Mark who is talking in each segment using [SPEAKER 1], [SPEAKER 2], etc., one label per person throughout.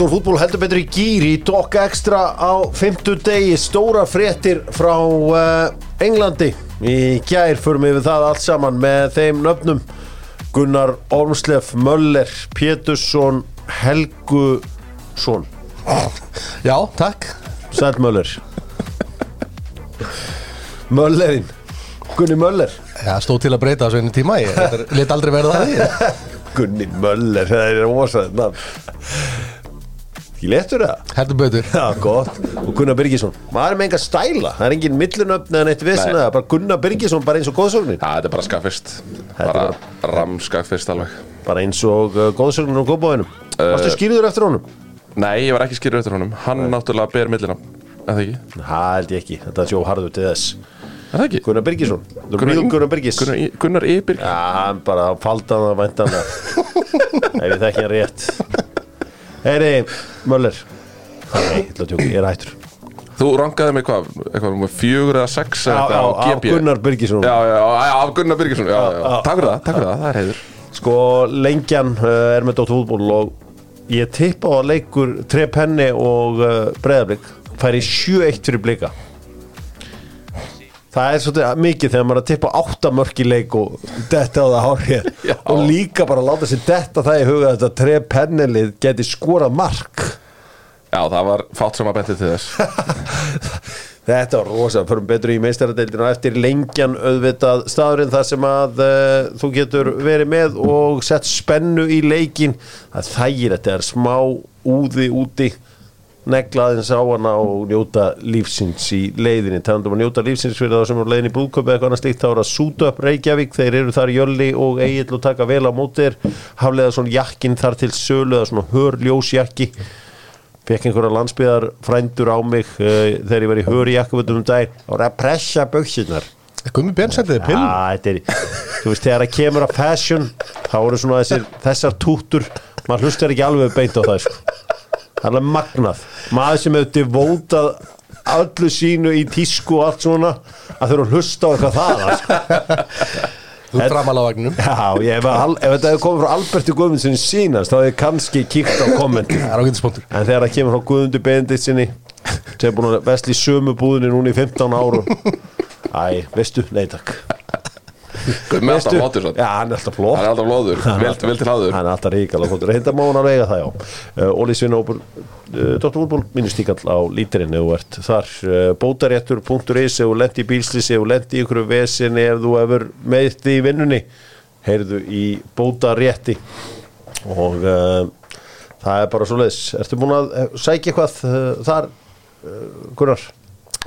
[SPEAKER 1] Doktor fútból heldur betur í gýr í Dok Extra á 50 degi. Stóra fréttir frá uh, Englandi. Í gær förum við það allt saman með þeim nöfnum. Gunnar Ormslef Möller Pétursson Helgusson
[SPEAKER 2] Já, takk.
[SPEAKER 1] Sæl Möller. Möllerinn. Gunni Möller.
[SPEAKER 2] Já, stóð til að breyta þessu einu tíma Ég lét aldrei verða það í
[SPEAKER 1] Gunni Möller, það er ósæðið Ég letur það
[SPEAKER 2] Heldur betur
[SPEAKER 1] Já, gott. Og Gunnar Birgisson. Maður er með enga stæla. Það er engin millunöfn eða neitt vissin
[SPEAKER 3] Nei.
[SPEAKER 1] eða bara Gunnar Birgisson bara eins og góðsögnin.
[SPEAKER 3] Já, þetta er bara skakfist
[SPEAKER 1] er
[SPEAKER 3] Bara ramskakfist alveg
[SPEAKER 1] Bara eins og uh, góðsögnin á góðbóðinum. Varstu skýrður eftir honum?
[SPEAKER 3] Nei, ég var ekki skýrður eftir honum Hann náttúrulega ber millina Er það ekki?
[SPEAKER 1] Það held ég ekki. Þetta er sjó harður til þess.
[SPEAKER 3] Er það ekki?
[SPEAKER 1] Gunnar Birgisson. The
[SPEAKER 3] Gunnar
[SPEAKER 1] real
[SPEAKER 3] Ing-
[SPEAKER 1] Gunnar Birgis.
[SPEAKER 3] Gunnar, I- Gunnar
[SPEAKER 1] Heyri, Möller. Nei, ég ætla að tjóka, ég er hættur.
[SPEAKER 3] Þú rangaði mig hvað? Eitthvað með fjögur eða sex
[SPEAKER 1] Á,
[SPEAKER 3] eða
[SPEAKER 1] á,
[SPEAKER 3] eitthvað
[SPEAKER 1] á
[SPEAKER 3] GB
[SPEAKER 1] Gunnar Birgisson.
[SPEAKER 3] Já, já, já, já, af Gunnar Birgisson já, já, já. Takk fyrir það, takk fyrir það, það er heiður
[SPEAKER 1] Sko, lengjan uh, er með Dóttur fútból og ég tippa á að leikur Trepenni og uh, Breiðablík færi 7-1 fyrir blika Það er svolítið mikið þegar maður er að tippa 8 mörk í leik og detta á það hárið. Og líka bara láta sér detta það í huga þetta Trepennilið geti skorað mark.
[SPEAKER 3] Já, það var fátt sem að benti til þess.
[SPEAKER 1] Þetta var rosa, förum betur í meistaradeildinu og eftir lengjan auðvitað staðurinn þar sem að uh, þú getur verið með og sett spennu í leikin það þægir þetta er smá úði úti neglaðins á hana og njóta lífsins í leiðinni, talandum að njóta lífsins fyrir það sem er leiðin í brúðköpi eitthvað annað slíkt þá er að súta upp Reykjavík, þeir eru þar Jölli og Egil og taka vel á mótir haflega svona jakkin þar til sölu eða svona hörljósjakki. Fekk einhverja landsbyðar frændur á mig uh, þegar ég var í höri jakkafötum um dag og var að pressa buksunar
[SPEAKER 2] Gummi Ben sendiði pill
[SPEAKER 1] Já, þetta er, þú veist, þegar það kemur að fashion þá eru svona þessir, þessar túttur. Maður hlustar ekki alveg beint á það sko. Það er magnað. Maður sem hefur devótað öllu sínu í tísku og allt svona að þurfa að hlusta á eitthvað það sko.
[SPEAKER 2] Þú framal á vagnum
[SPEAKER 1] Já, ég, ef, ef þetta hefur komið frá Alberti Guðmundssoni sínast þá hefur ég kannski kíkt á
[SPEAKER 2] ágætis
[SPEAKER 1] En þegar það kemur frá Guðmundur Benedikt sinni sem er búin að vesla í sömu búðinni núna í 15 árum Æ, veistu, nei takk
[SPEAKER 3] Gummi alltaf flottur
[SPEAKER 1] Já, hann er alltaf flott
[SPEAKER 3] Hann er alltaf flóður, vel, vel til haður
[SPEAKER 1] Hann er alltaf ríkala flottur, reynda má hann að vega það já. Uh, Óli Svinnópur, uh, Dr. Úrbúl minnistíkall á lítirinn ef þú ert þar. Uh, bótaréttur.is þú lendi í bílslisi, ef þú lendi í ykkur vesinni ef þú hefur meðt í vinnunni heyrðu í bótarétti. Og uh, það er bara svo leiðis Ertu búin að eh, sækja eitthvað uh, þar, uh, Gunnar?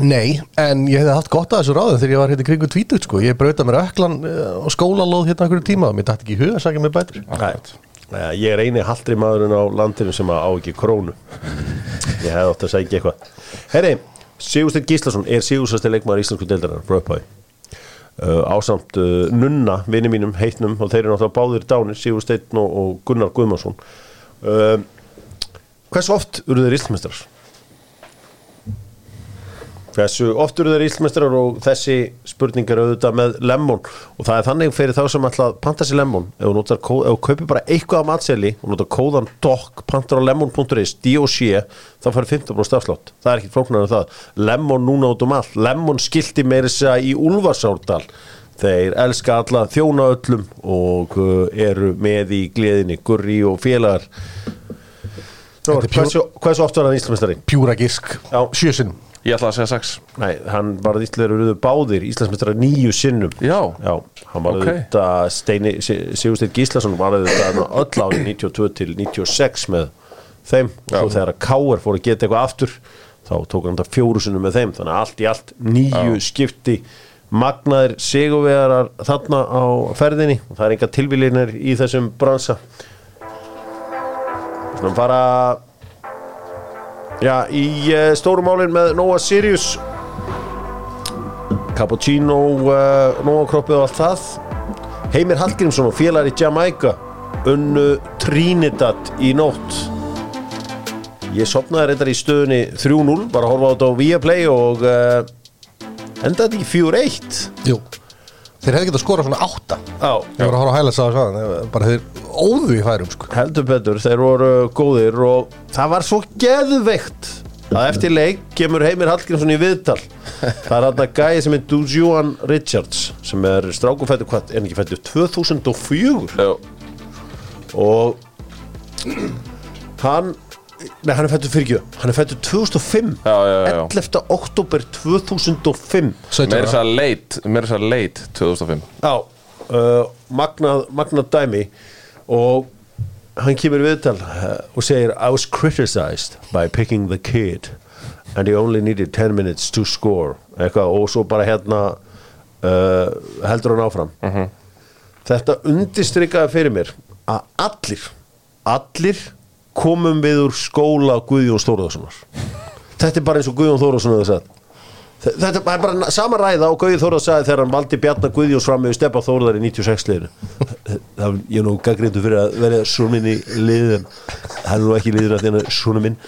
[SPEAKER 2] Nei, en ég hefði haft gott að þessu ráðum þegar ég var hérna í kringu tvítut sko. Ég brauta mér öklan uh, og skólalóð hérna einhverju tíma og mér dætti ekki í huga að sagja mér bætur.
[SPEAKER 1] Nei, ég er eini haldri maðurinn á landinu sem á ekki krónu. Ég hefði átt að segja eitthvað. Herri, Sigursteinn Gíslason er Sigursteinn leikmaður íslensku deildarinnar frá upphæði uh, ásamt uh, Nunna, vini mínum, heitnum og þeir eru náttúrulega báðir dánir, Sigursteinn og, og Gunnar Guðmarsson uh, Hversu oft eru þeir íslensmestrar? Hversu oft eru þeir íslmestrar og þessi spurning er auðvitað með lemon? Og það er þannig fyrir þá sem að panta sér lemon ef þú, notar, ef þú kaupir bara eitthvað af matseli og notar kóðan DOC pantar á lemon.is D.O.C. þá fær 15% afslátt. Það er ekki flóknar en það. Lemon núna út um allt. Lemon skilti meiri segja í Úlfarsárdal þeir elska alla þjóna öllum og uh, eru með í gleðinni. Gurri og félagar. Svo,
[SPEAKER 2] Þetta er pjú-
[SPEAKER 1] hversu, hversu oft var hann íslmestari?
[SPEAKER 2] Pjúra gisk, sjösinn
[SPEAKER 3] Ég ætla að segja sex.
[SPEAKER 1] Nei, hann var íslengur rúðu báðir Íslandsmeistrar nýju sinnum.
[SPEAKER 3] Já.
[SPEAKER 1] Já, hann var
[SPEAKER 3] Ok.
[SPEAKER 1] auðvitað Steini, Sigursteinn Gíslason var auðvitað öll árið 92 til 96 með þeim. Og svo
[SPEAKER 3] Já.
[SPEAKER 1] þegar að Káar fór að geta eitthvað aftur þá tók hann þetta fjóru sinnum með þeim. Þannig að allt í allt nýju skipti magnaðir sigurvegarar þarna á ferðinni. Og það er enga tilvílinir í þessum bransa. Svona fara Já, í uh, stórum málinn með Noah Sirius. Cappuccino uh, Noah kroppið og allt það. Heimir Hallgrímsson og félagar í Jamaica unnu Trinidad í nótt. Ég sopnaði reyndar í stöðunni 3-0 bara horfa á þetta á Viaplay og uh, endaði ekki 4-1
[SPEAKER 2] Jú, Þeir hefði getað að skora svona átta.
[SPEAKER 1] Já,
[SPEAKER 2] Ég var að horfa að hæla sá það Bara þeir óðu í færum sko.
[SPEAKER 1] Heldur betur, þeir voru góðir og það var svo geðveikt að eftir leik kemur Heimir Hallgrímsson í viðtal. Það er hann að gæði sem er Dujuan Richards sem er strákufættur hvað, er hann ekki fættur 2004
[SPEAKER 3] Já,
[SPEAKER 1] og hann Nei, hann er fættur fyrir ekki, hann er fættur 2005
[SPEAKER 3] Já, já, já, já.
[SPEAKER 1] 11. oktober 2005
[SPEAKER 2] 17
[SPEAKER 3] meira
[SPEAKER 2] ára.
[SPEAKER 3] þess að leit Meira þess að leit 2005
[SPEAKER 1] Já, uh, magnað, magnað dæmi. Og hann kemur viðtal uh, og segir I was criticized by picking the kid and he only needed 10 minutes to score. Eitthvað og svo bara hérna uh, heldur hann áfram. Þetta undistrikaði fyrir mér að allir allir komum við úr skóla Guðjón Stórðarssonar þetta er bara eins og Guðjón Þórðarsson hefur sagt. Þetta er bara sama ræða og Gauði Þórðar sagði þegar hann valdi Bjarnar Guðjóns fram með Stefán Þórðar í 96 liðinu. Það var ég er nú gaggrindu fyrir að vera svona minn í liðin hann er nú ekki liður að því hann er svona minn.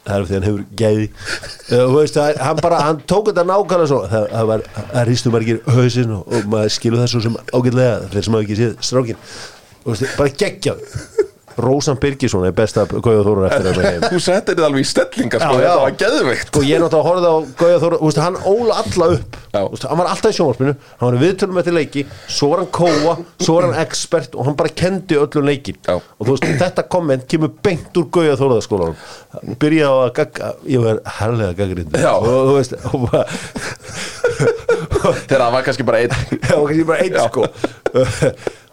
[SPEAKER 1] Það er því hann hefur gæði. Uh, veist, það, hann bara, hann tók þetta nákvæmlega svo. Það, það var, það ristu margir hausinn og, og maður skilur það svo sem ágætlega. Þeir sem hafa ekki séð strákin og veist, bara geggjað Rósan Birgisson er besta Gauði Þórðar eftir þess að heim
[SPEAKER 3] Þú settir þetta alveg í stellingar sko. Þetta var geðveikt.
[SPEAKER 1] Sko ég er náttúrulega að horfa á Gauja Þóra, úst, hann óla alla upp. Úst, hann var alltaf í sjónvarpinu, hann var viðtölum eftir leiki, svo var hann kóa svo var hann expert og hann bara kendi öllum leikin
[SPEAKER 3] Já.
[SPEAKER 1] og þú veist, þetta komment kemur beint úr Gauja Þóraðaskólanum byrjaði á að gagga, ég var herlega gaggrind og þú veist og bara,
[SPEAKER 3] Þegar það var kannski bara einn.
[SPEAKER 1] Já, kannski bara einn sko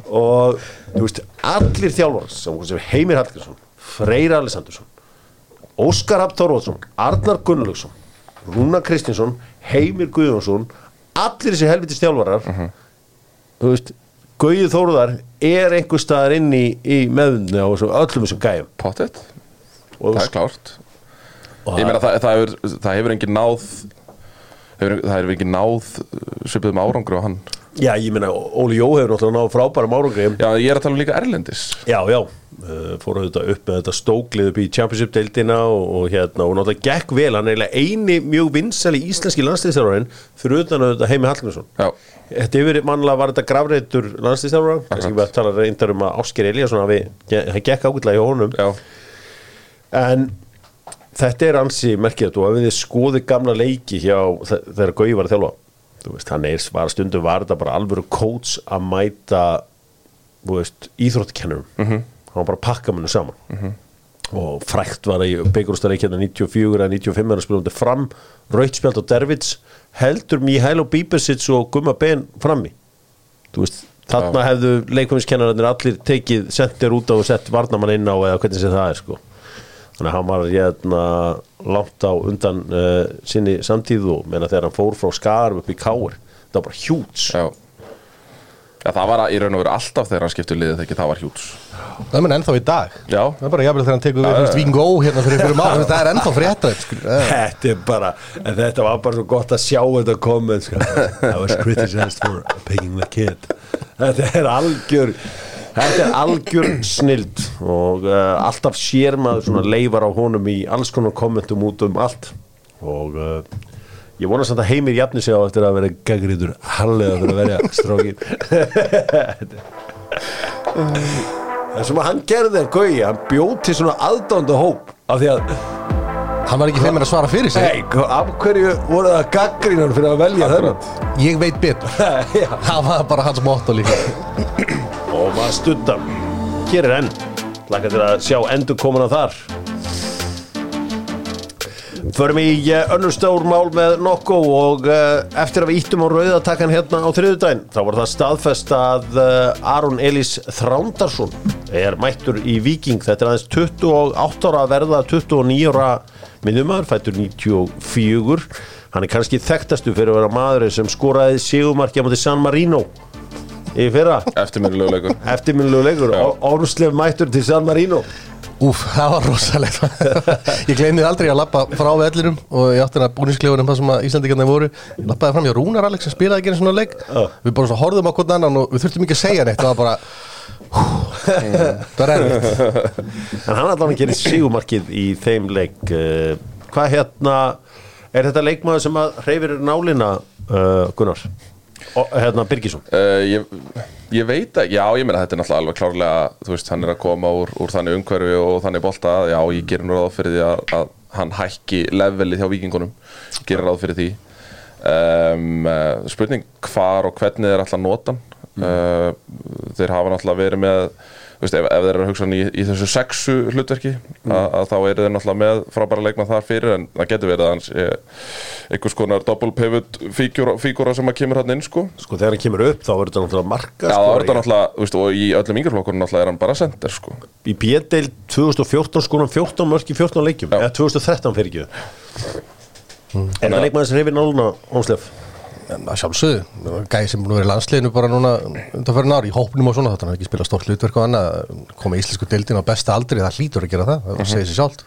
[SPEAKER 1] og þú veist, allir þjálfar sem, sem Heimir Hallgrímsson Freyr Alessandursson Óskar Rapp Þorvaldsson Arnar Gunnlaugsson Rúna Kristinsson, Heimir Guðjónsson allir þessi helvitis þjálfarar þú veist Gauði Þóruðar er einhver staðar inn í, í meðunni á öllum þessum gæjum.
[SPEAKER 3] Pottet, það er klárt. Ég meina það, það, hefur, það hefur engin náð hefur, Það hefur engin náð Svipuðum árangru á hann
[SPEAKER 1] já, ég meina, Óli Jó hefur náttúrulega náð frábærum árangri.
[SPEAKER 3] Já, ég er að tala um líka Erlendis.
[SPEAKER 1] Já, já, uh, fór auðvitað upp með þetta stóklið upp í Championship-deildina og, og hérna, og náttúrulega gekk vel. Hann er eiginlega eini mjög vinsæli íslenski landslýstjálfarinn fyrir utan auðvitað Heimi Hallgrímsson.
[SPEAKER 3] Já,
[SPEAKER 1] Þetta yfir mannlega var þetta grafreitur landslýstjálfara, kannski við að tala reyndar um að Ásker Eliasson hafi, hann gekk ágætlega í honum.
[SPEAKER 3] Já,
[SPEAKER 1] en þetta er ansi merkilegt og ef við skoði gamla leiki hjá þe- þegar Gauði var að þjálfa veist, hann er, var stundum var þetta bara alvöru coach að mæta þú veist, íþróttakennurum. -hmm. hann var bara að pakka mannu saman. -hmm. og frækt var í byggjurústareikjana 94 eða 95 er að spila um þetta fram rautspjald og dervits heldur Mihailo Bíbersits og Gumma Ben frammi? Þarna hefðu leikvæmiskennararnir allir tekið sendir út á og sett varnamann inn á eða hvernig sem það er sko þannig að hann var hérna langt á undan uh, sinni samtíð og meina þegar hann fór frá skarum upp í káir það var bara hjúts
[SPEAKER 3] já. Já, það var í raun og veru alltaf þegar hann skipti liðið þegar það var hjúts
[SPEAKER 2] Það mun ennþá í dag.
[SPEAKER 3] Já.
[SPEAKER 2] Það er bara jafnvel þegar hann tekur við
[SPEAKER 3] Já,
[SPEAKER 2] þú veist,
[SPEAKER 3] já.
[SPEAKER 2] Víking Ó hérna fyrir fyrir maður Það er ennþá fréttrætt
[SPEAKER 1] þetta er bara en þetta var bara svo gott að sjá þetta komið. I was criticized for picking the kid. Þetta er algjör þetta er algjör snild og uh, alltaf sér maður svona leifar á honum í alls konar kommentum út um allt. Og uh, ég vona samt að heimir jafni sig á eftir að vera gaggrítur hallega fyrir að verja strókin það sem að hann gerði er gauði, hann bjóð til svona aðdánda hóp af því að
[SPEAKER 2] Hann var ekki feimur að svara fyrir sig.
[SPEAKER 1] Nei, af hverju voru það gaggrínar fyrir að velja þennan?
[SPEAKER 2] Ég veit betur. Það var bara hans motto líka
[SPEAKER 1] og maður stundar hér er enn. Laka til að sjá endur komuna þar. Förum í uh, önnur stór mál með Nokko og uh, eftir að við íttum á rauðatakkan hérna á þriðudaginn þá var það staðfest að uh, Aron Elís Þrándarsson er mættur í Viking þetta er aðeins 28 ára að verða 29 ára minnumar fættur 94 hann er kannski þekktastu fyrir að vera maður sem skoraði sigumarki á móti San Marino í fyrra?
[SPEAKER 3] Eftirminnilegu leikur
[SPEAKER 1] eftirminnilegu leikur,
[SPEAKER 3] Já.
[SPEAKER 1] Ormslev mættur til San Marino.
[SPEAKER 2] Úf, það var rosalegt. Ég gleymið aldrei að lappa frá vellinum og ég átti hérna búnisklefunum það sem að Íslandingarnir voru. Ég lappaði fram hjá Rúnar Alex sem spilaði ekki einu svona leik.
[SPEAKER 1] Já.
[SPEAKER 2] Við bara svo horfðum á hvern annan og við þurftum ekki að segja neitt. Það var bara Það var erfitt.
[SPEAKER 1] En hann allan að gera sigumarkið í þeim leik. Uh, hvað hérna er þetta leikmaður sem að hreyfir nálina uh, Gunnar? Hérna, Birgisson.
[SPEAKER 3] Uh, ég, ég veit að, já ég meina þetta er náttúrulega alveg klárlega, þú veist, hann er að koma úr, úr þannig umhverfi og þannig bolta já, ég gerir nú ráð fyrir því að, að hann hækki levelið hjá vikingunum gerir ráð fyrir því. Um, spurning hvar og hvernig þeir alltaf nota uh, þeir hafa náttúrulega verið með veist, ef, ef þeir eru að hugsa hann í, í þessu sexu hlutverki að, að þá eru þeir náttúrulega með frábæra leikmann þar fyrir en það getur verið að hans einhvers konar double pivot fígúra, fígúra sem að kemur hann inn sko.
[SPEAKER 1] Sko þegar hann kemur upp þá er þetta náttúrulega marka
[SPEAKER 3] Já, það er þetta náttúrulega, þú veist, og í öllum yngjörflokkurinn náttúrulega er hann bara sender, sko.
[SPEAKER 1] Í B-deil 2014 skoðum 14 mörk í 14 leikjum. Eða 2013 fyrir ekki Er það leikmaður sem reyfir náluna Ónslef?
[SPEAKER 2] Sjálfsögðu, gæði sem búin að vera í landsliðinu bara núna undan fyrir nári í hópnum og svona þetta er ekki spila stórt hlutverk og annað koma íslensku deildin á besta aldri, það hlýtur að gera það það segir sér sjálft.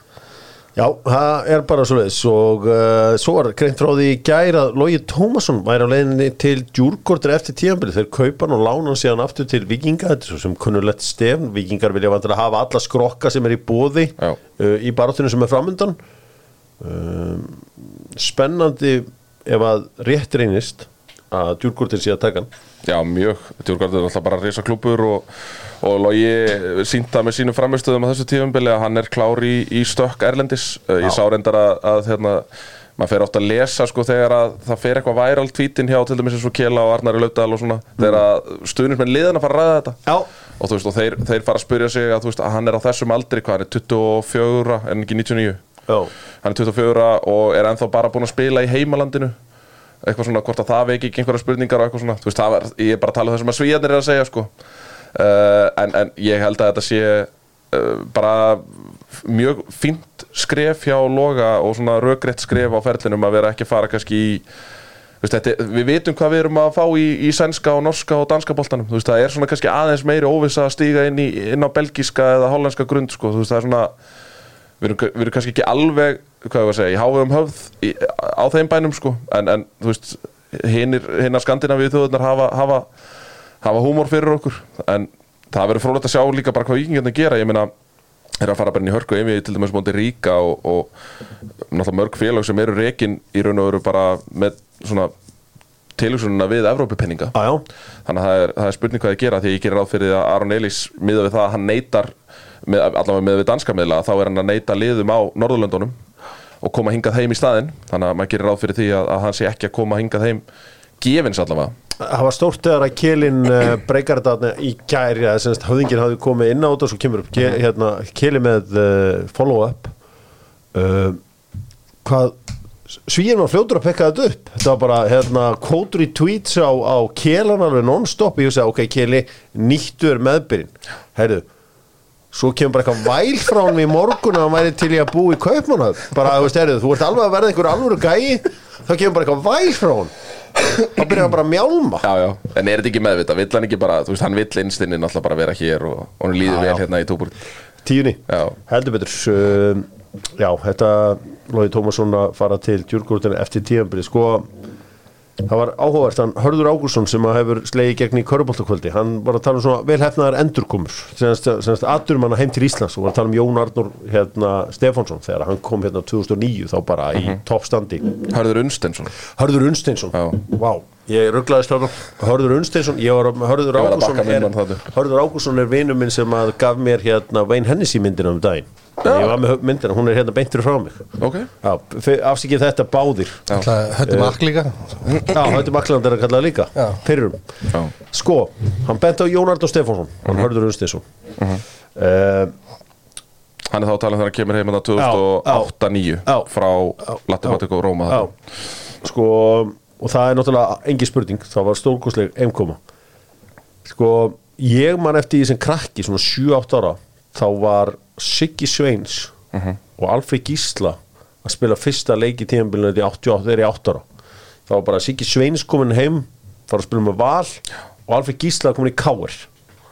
[SPEAKER 1] Já, það er bara svo leiðis og uh, svo var greint frá því í gær að Lógi Tómasson væri á leiðinni til djúrkortir eftir tíðanbili þeir kaupa hann og lána hann síðan aftur til vikinga þetta er svo sem kunnulegt stefn. Vikingar vilja vantilega hafa alla skrokka sem er í bóði uh, í baráttinu sem er framundan. Um, spennandi ef að rétt reynist að djúrkortir sé að taka hann
[SPEAKER 3] Já, mjög. Djúrgarður er alltaf bara að reysa klúpur og, og Logi sínta með sínum framistöðum á þessu tífumbili að hann er klár í, í stökk Erlendis. Uh, Ég sá reyndar að, að hérna, maður fer oft að lesa sko þegar að það fer eitthvað væral tvítin hjá til dæmis eins og Kela og Arnari Laudal og svona þegar að stuðnismenn liðan að fara að ræða þetta
[SPEAKER 1] Já.
[SPEAKER 3] og þú veist og þeir, þeir fara að spyrja sig að, veist, að hann er á þessum aldri hvað hann er 24 en ekki 99
[SPEAKER 1] Já,
[SPEAKER 3] hann er 24 og er ennþá bara búinn að spila í heimalandinu. Eitthvað svona, hvort að það veki ekki einhverja spurningar og eitthvað svona, þú veist, var, ég er bara að tala um það sem að svíjarnir er að segja, sko. Uh, en, en ég held að þetta sé uh, bara mjög fínt skref hjá Loga og svona röggrétt skref á ferlinum að vera ekki að fara kannski í veist, þetta, við vitum hvað við erum að fá í, í sænska og norska og danska veist, það er svona kannski aðeins meiri óvissa að stíga inn, í, inn á belgíska eða hollenska grund, sko, veist, það er svona við erum, við erum kannski ekki alveg hvað ég var að segja, í háfum höfð í, á þeim bænum sko, en, en þú veist hinnar skandinavíu þjóðunar hafa, hafa, hafa húmor fyrir okkur. En það verður frólægt að sjá líka bara hvað vikingarnir gera, ég meina er að fara bara inn í hörku ef við til dæmis móti ríka og, og náttúrulega mörg félag sem eru rekin í raun og veru bara með svona tilhugsununa við Evrópupenninga
[SPEAKER 1] já
[SPEAKER 3] þannig að það er, það er spurning hvað ég gera því ég gerir ráð fyrir að Aron Elís miða við það að hann neytar með, allavega með við danska miðla þá er hann að neyta liðum á Norðurlöndunum og koma hingað heim í staðinn. Þannig að maður gerir ráð fyrir því að, að hann sé ekki að koma hingað heim gefins allavega.
[SPEAKER 1] Það var stórt þegar að Kjelin uh, breykar þetta í gæri að semst höfðingin hafði komið inn á þetta og svo kemur upp ke, hérna, Kjeli með uh, follow-up. Uh, hvað Svíinn var fljótur að pekka þetta upp. Þetta var bara hérna kótur í tweets á, á Kjelan alveg non-stop. Ég sagði ok Kjeli, nýttur meðbyrinn heyrðu svo kemur bara eitthvað væl frá hann í morgun að hann væri til í að bú í kaupmannhöf bara, þú veist, heyrðu, þú ert alveg að verða einhver alvöru gæi. Þá kemur bara eitthvað væl frá hann þá byrjar hann bara að mjálma.
[SPEAKER 3] Já, já, en er þetta ekki meðvita, vill hann ekki bara þú veist, hann vill innstinni náttúrulega bara vera hér og, og hann líður vel hérna í tópur
[SPEAKER 1] tíunni,
[SPEAKER 3] Já.
[SPEAKER 1] heldur betur um, já, þetta Lóði Tómasson að fara til djúrgúrutinu eftir tíðanbyrði, sko það var áhugavert, hann Hörður Ágúrsson sem að hefur slegið gegn í Köruboltakvöldi hann var að tala um svona velhefnaðar endurkomur semst, aðdurum hann heim til Íslands og var að tala um Jón Arnur hérna, Stefánsson þegar hann kom hérna 2009 þá bara í toppstandi.
[SPEAKER 3] Hörður Unstensson
[SPEAKER 1] Hörður Unsteinsson. Vá, ég rugglaðist þarna. Hörður Unsteinsson, ég var Hörður
[SPEAKER 3] að
[SPEAKER 1] Ágúrsson
[SPEAKER 3] mann þarna.
[SPEAKER 1] Hörður Ágúrsson er vinur minn sem að gaf mér hérna Wayne Hennessy myndina um daginn Ég var með myndina, hún er hérna beintur frá mig
[SPEAKER 3] Ok,
[SPEAKER 1] Já, f- afsikið þetta báðir.
[SPEAKER 2] Höttum akk líka?
[SPEAKER 1] Já, þetta makland er að kalla líka.
[SPEAKER 2] Já.
[SPEAKER 1] Fyrrum.
[SPEAKER 3] Já,
[SPEAKER 1] Sko, hann bent á Jón Arnór Stefánsson. Hann Hörður Unsteinsson uh,
[SPEAKER 3] hann er þá að tala þegar hann kemur heim þetta
[SPEAKER 1] Já,
[SPEAKER 3] 2008-2009
[SPEAKER 1] Já.
[SPEAKER 3] frá Latematik og Róma
[SPEAKER 1] sko og það er náttúrulega engi spurning. Það var stórkostleg einkoma sko, ég man eftir því sem krakki svona 7-8 ára þá var Siggi Sveins og Alfred Gísla að spila fyrsta leik í tíðanbílunum þetta í 88, þeir í 8 ára. Þá var bara Siggi Sveins komin heim fara að spila með Val og Alfred Gísla komin í KR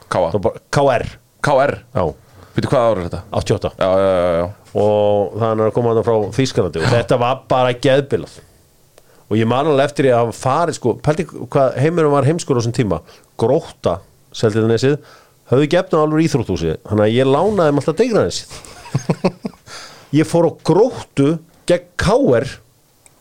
[SPEAKER 1] bara, KR,
[SPEAKER 3] KR
[SPEAKER 1] já,
[SPEAKER 3] Veitu hvað ára er þetta?
[SPEAKER 1] 88
[SPEAKER 3] Já, já, já, já.
[SPEAKER 1] og þannig að koma þetta frá Þýskalandi. Og þetta var bara geðbilað. Og ég man alveg eftir ég að farið sko, pældi hvað heimurum var heimskur á þessum tíma. Gróta, seldi þetta nesið höfðu gefna alveg íþróttúsi þannig að ég lánaði þeim alltaf degra nesið ég fór á gróttu gegn K.R.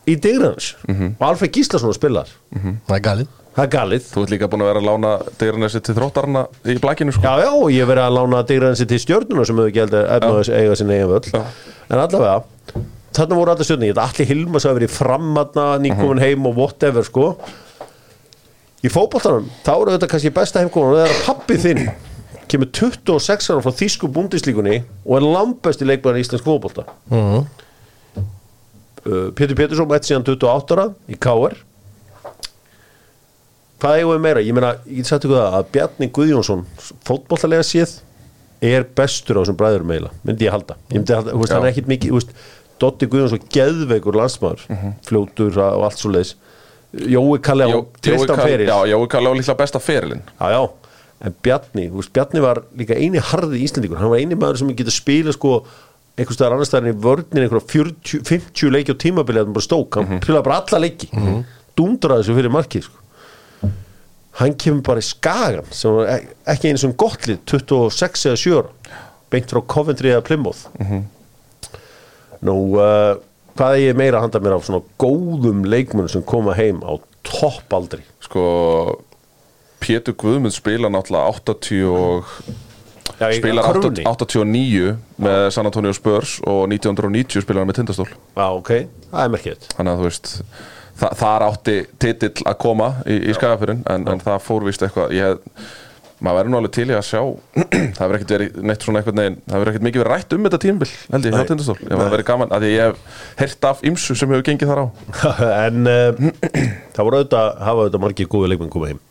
[SPEAKER 1] í degra nesið og Alfred Gíslason spilar
[SPEAKER 2] Það er galið.
[SPEAKER 1] Það er galið.
[SPEAKER 3] Þú ert líka búin að vera að lána Degranessi til þróttarna í blækinu sko.
[SPEAKER 1] Já, já, ég hef verið að lána digraðansi til stjörnuna sem hefur gælt að efna þess eiga sinni eigin völl.
[SPEAKER 3] Já.
[SPEAKER 1] En allavega, þarna voru allir stjörnuna Ég þetta allir Hilmas að verið framadna nýkomin heim og whatever, sko. Í fótboltanum, þá eru þetta kannski besta heimkomin og það er að pappi þinn kemur 26 ára frá Þísku búndislíkunni og er lambesti leikmaður í íslensk fótbolta.
[SPEAKER 2] Mhm.
[SPEAKER 1] uh, Pétur Pétursson mætti síðan 28 ára í KR Hvað eigum við meira? Ég meina, ég get sagt ykkur það að Bjarni Guðjónsson fótbollalega séð er bestur á þessum bræðurum eiginlega, myndi ég halda. Ég myndi halda, þú veist, hann er ekkit mikið veist, Dotti Guðjónsson geðveikur landsmaður fljótur og allt svo leiðis Jói Kalli á tristan fyrir.
[SPEAKER 3] Já, Jói Kalli á líklega besta ferilinn.
[SPEAKER 1] Já, já, en Bjarni, þú veist, Bjarni var líka eini harði íslendingur, hann var eini maður sem getur spila sko einhvers staðar annars staðar í vörnin einhverja 40, 50 leiki á tímabilið hann bara stók, hann spilaði bara alla leiki. Mm -hmm. dundraði þessu fyrir markið sko. hann kemur bara í skagan sem var ek- ekki einu sem gott lið 26 eða 7 ára beint frá Coventry eða Plymouth. Nú uh, hvað er ég meira að handa mér af svona góðum leikmunum sem koma heim á toppaldri?
[SPEAKER 3] Sko Pétur Guðmund spila náttúrulega 80 og
[SPEAKER 1] Já, í
[SPEAKER 3] spilar
[SPEAKER 1] körfunni.
[SPEAKER 3] 80 89 með San Antonio Spurs og 1990 spilar hann með Tindastól.
[SPEAKER 1] Já, ok, það er merkið
[SPEAKER 3] þannig að þú veist þa þar átti titill að koma í, í skagafyrin en, en það fór vist eitthvað ég maður verður nú alveg til í að sjá það verður ekkert verið neitt svona eitthvað neginn það verður ekkert mikið verið rætt um þetta tímabil held ég hjá. Tindastól, ég var verið gaman að ég hef heyrt af ymsu sem hefur gengið þar á.
[SPEAKER 1] En uh, það voru auðvitað hafa auðvitað margir góði leikmenn komið heim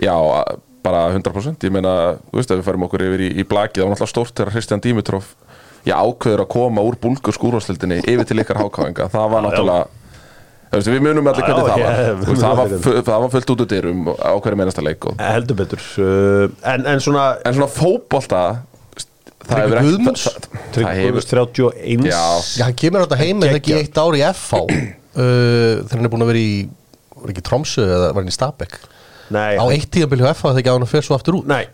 [SPEAKER 3] Já, bara 100% Ég meina, þú veist, ef við færum okkur yfir í, í blakið Það var náttúrulega stórt þegar Kristján Dimitrov Ég ákveður að koma úr búlgur skúrvastildinni Yfir til ykkar hákáinga. Það var
[SPEAKER 1] Já,
[SPEAKER 3] náttúrulega þú veist, Við munum allir
[SPEAKER 1] Já,
[SPEAKER 3] hvernig
[SPEAKER 1] já,
[SPEAKER 3] það var Þú veist, það, var það var. fullt út úr dyrum á hverju mennasta leik og,
[SPEAKER 1] heldur betur. Uh, en, en svona
[SPEAKER 3] En svona hefur ekki
[SPEAKER 2] Guðmunds?
[SPEAKER 1] Tryggvöðus
[SPEAKER 3] hefur
[SPEAKER 1] 31
[SPEAKER 3] Já,
[SPEAKER 2] Já, hann kemur þetta heim eða ekki
[SPEAKER 1] Geggjað.
[SPEAKER 2] eitt ár í FH uh, þegar hann er búin að vera í var ekki Tromsö eða var hann í Stabæk
[SPEAKER 1] Nei,
[SPEAKER 2] á eitt tíðanbíl hjá FH þegar ekki á hann að fer svo aftur út
[SPEAKER 1] nei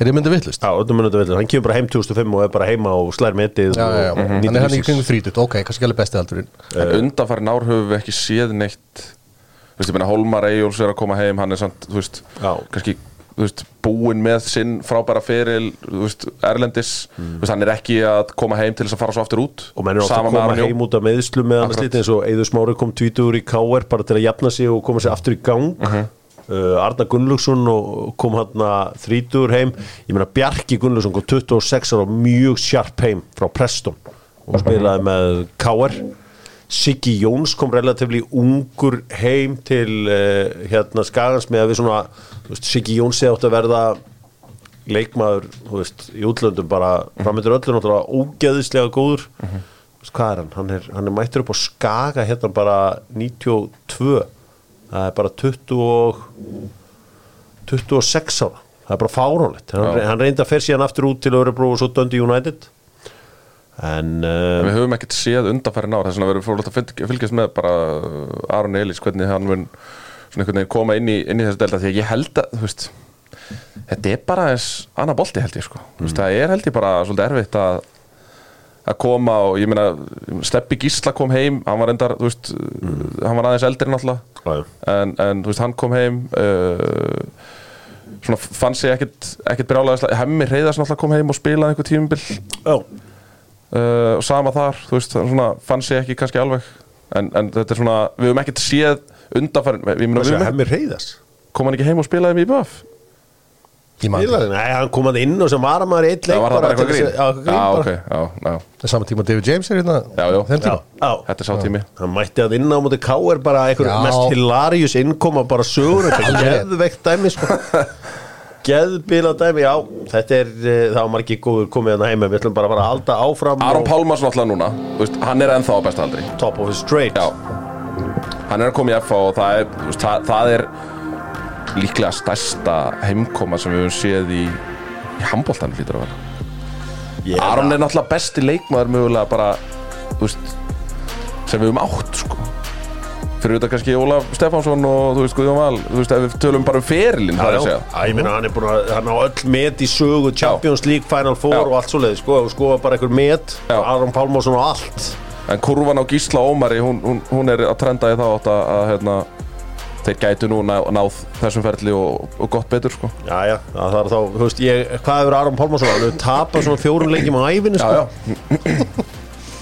[SPEAKER 2] er ég myndið vittlust?
[SPEAKER 1] Já, þetta munið þetta Hann kemur bara heim 2005 og er bara heima og slær metið
[SPEAKER 2] Já, já, já,
[SPEAKER 1] og
[SPEAKER 2] hann
[SPEAKER 1] nýtur
[SPEAKER 2] er hann í
[SPEAKER 1] lífsins.
[SPEAKER 2] kringum þrítut, ok, kannski alveg besti aldurinn
[SPEAKER 3] En undanfærin ár höfum við ekki séð neitt Þú veist, ég meina Holmar Eyjóls er að koma heim Hann er samt, þú veist,
[SPEAKER 1] Já.
[SPEAKER 3] kannski þú veist, búinn með sinn frábæra feril þú veist, Erlendis þú veist, hann er ekki að koma heim til þess að fara svo aftur út
[SPEAKER 1] Mm. og menn er ofta að koma
[SPEAKER 3] Aron Jó.
[SPEAKER 1] heim út af meðslu með annars lítið eins og Eður Smári kom tvítugur í KR bara til að jafna sig og koma sig aftur í gang
[SPEAKER 3] Mhm.
[SPEAKER 1] uh, Arna Gunnlaugsson og kom hann að þrítugur heim. Ég meina Bjarki Gunnlaugsson kom 26 ára mjög sjarp heim frá Preston og spilaði með KR Siggi Jóns kom relatively ungur heim til uh, hérna Skagans með að við svona veist, Siggi Jóns eða átt að verða leikmaður veist, í útlöndum bara framöndur öllu náttúrulega ógeðislega góður.
[SPEAKER 3] Mhm.
[SPEAKER 1] Veist, hvað er hann? Hann er, hann er mættur upp á Skaga hérna bara 92 það er bara 20 og 26 ára. Það er bara fáránlegt. Hann, hann reyndi að fer síðan aftur út til Örebro og svo Dundee United. En uh,
[SPEAKER 3] við höfum ekkert séð undanfærin ár. Þess vegna verður fórlótt að fylg- fylgjast með bara uh, Aron Elís, hvernig hann mun svona einhvern veginn koma inn í, inn í þessu delta. Því að ég held að, þú veist þetta er bara eins annað bolti held ég sko. Veist, það er held ég bara svolítið erfitt að að koma og ég meina Steppi Gísla kom heim, hann var endar veist, hann var aðeins eldri náttúrulega. En, en veist, hann kom heim uh, svona fann sig ekkert, ekkert brjálaðislega, hemmi reyðast náttúrulega kom heim og spilaði einhver tímubil
[SPEAKER 1] já,
[SPEAKER 3] uh, og sama þar, veist, svona fann sig ekki kannski alveg. En, en þetta er svona, við höfum ekkert séð undanfærin, við, við, við
[SPEAKER 1] sé
[SPEAKER 3] höfum
[SPEAKER 1] hemmi reyðas
[SPEAKER 3] kom hann ekki heim og spilaði með IBF
[SPEAKER 2] Ég man það.
[SPEAKER 1] Nei, hann kom hann inn og sem var að maður eitt leik
[SPEAKER 3] Já, var það bara eitthvað grín?
[SPEAKER 1] að- eitthvað grín
[SPEAKER 3] Já,
[SPEAKER 1] bara.
[SPEAKER 3] ok, já, já,
[SPEAKER 2] Það er saman tíma David James er hérna
[SPEAKER 3] Já, já.
[SPEAKER 2] þeim tíma.
[SPEAKER 1] Já, já.
[SPEAKER 3] þetta er sá tími
[SPEAKER 1] hann mætti að vinna á móti K.R. bara einhver
[SPEAKER 2] Já.
[SPEAKER 1] mest hilarious innkoma bara sögur þetta er geðveikt dæmi sko. geðbila dæmi, já þetta er, uh, það var margir góður komið hann heima við ætlum bara að fara að halda áfram
[SPEAKER 3] Aron
[SPEAKER 1] og
[SPEAKER 3] Pálmarsson alltaf núna, veist, hann er ennþá á besta aldri
[SPEAKER 1] top of his trade
[SPEAKER 3] Já, hann er að koma í FH og það er, veist, það, það er líklega stærsta heimkoma sem við höfum séð í, í handbóltan hlýtur að vera. Aron er náttúrulega besti leikmaður mögulega bara, þú veist sem við höfum átt, sko. Fyrir auðvitað kannski Ólaf Stefánsson og þú veist Guðjón Val, þú veist, ef við tölum bara um ferilinn, það er að
[SPEAKER 1] Já,
[SPEAKER 3] segja.
[SPEAKER 1] Já, ég meina hann er búin að hann á öll met í sögu Champions League, Final Four
[SPEAKER 3] Já.
[SPEAKER 1] og allt svoleið sko, og sko bara einhver met
[SPEAKER 3] Já.
[SPEAKER 1] Aron Pálmásson og allt.
[SPEAKER 3] En kurvan á Gísla Ómari, hún, hún, hún er að trenda í þá átt að, að hérna, þeir gætu nú ná, náð þessum ferli og, og gott betur sko.
[SPEAKER 1] Já, já, það er þá, þú veist, ég, hvað hefur Aron Pálmarsson, hann hefur tapað svona fjórun leikjum á æfinni, sko.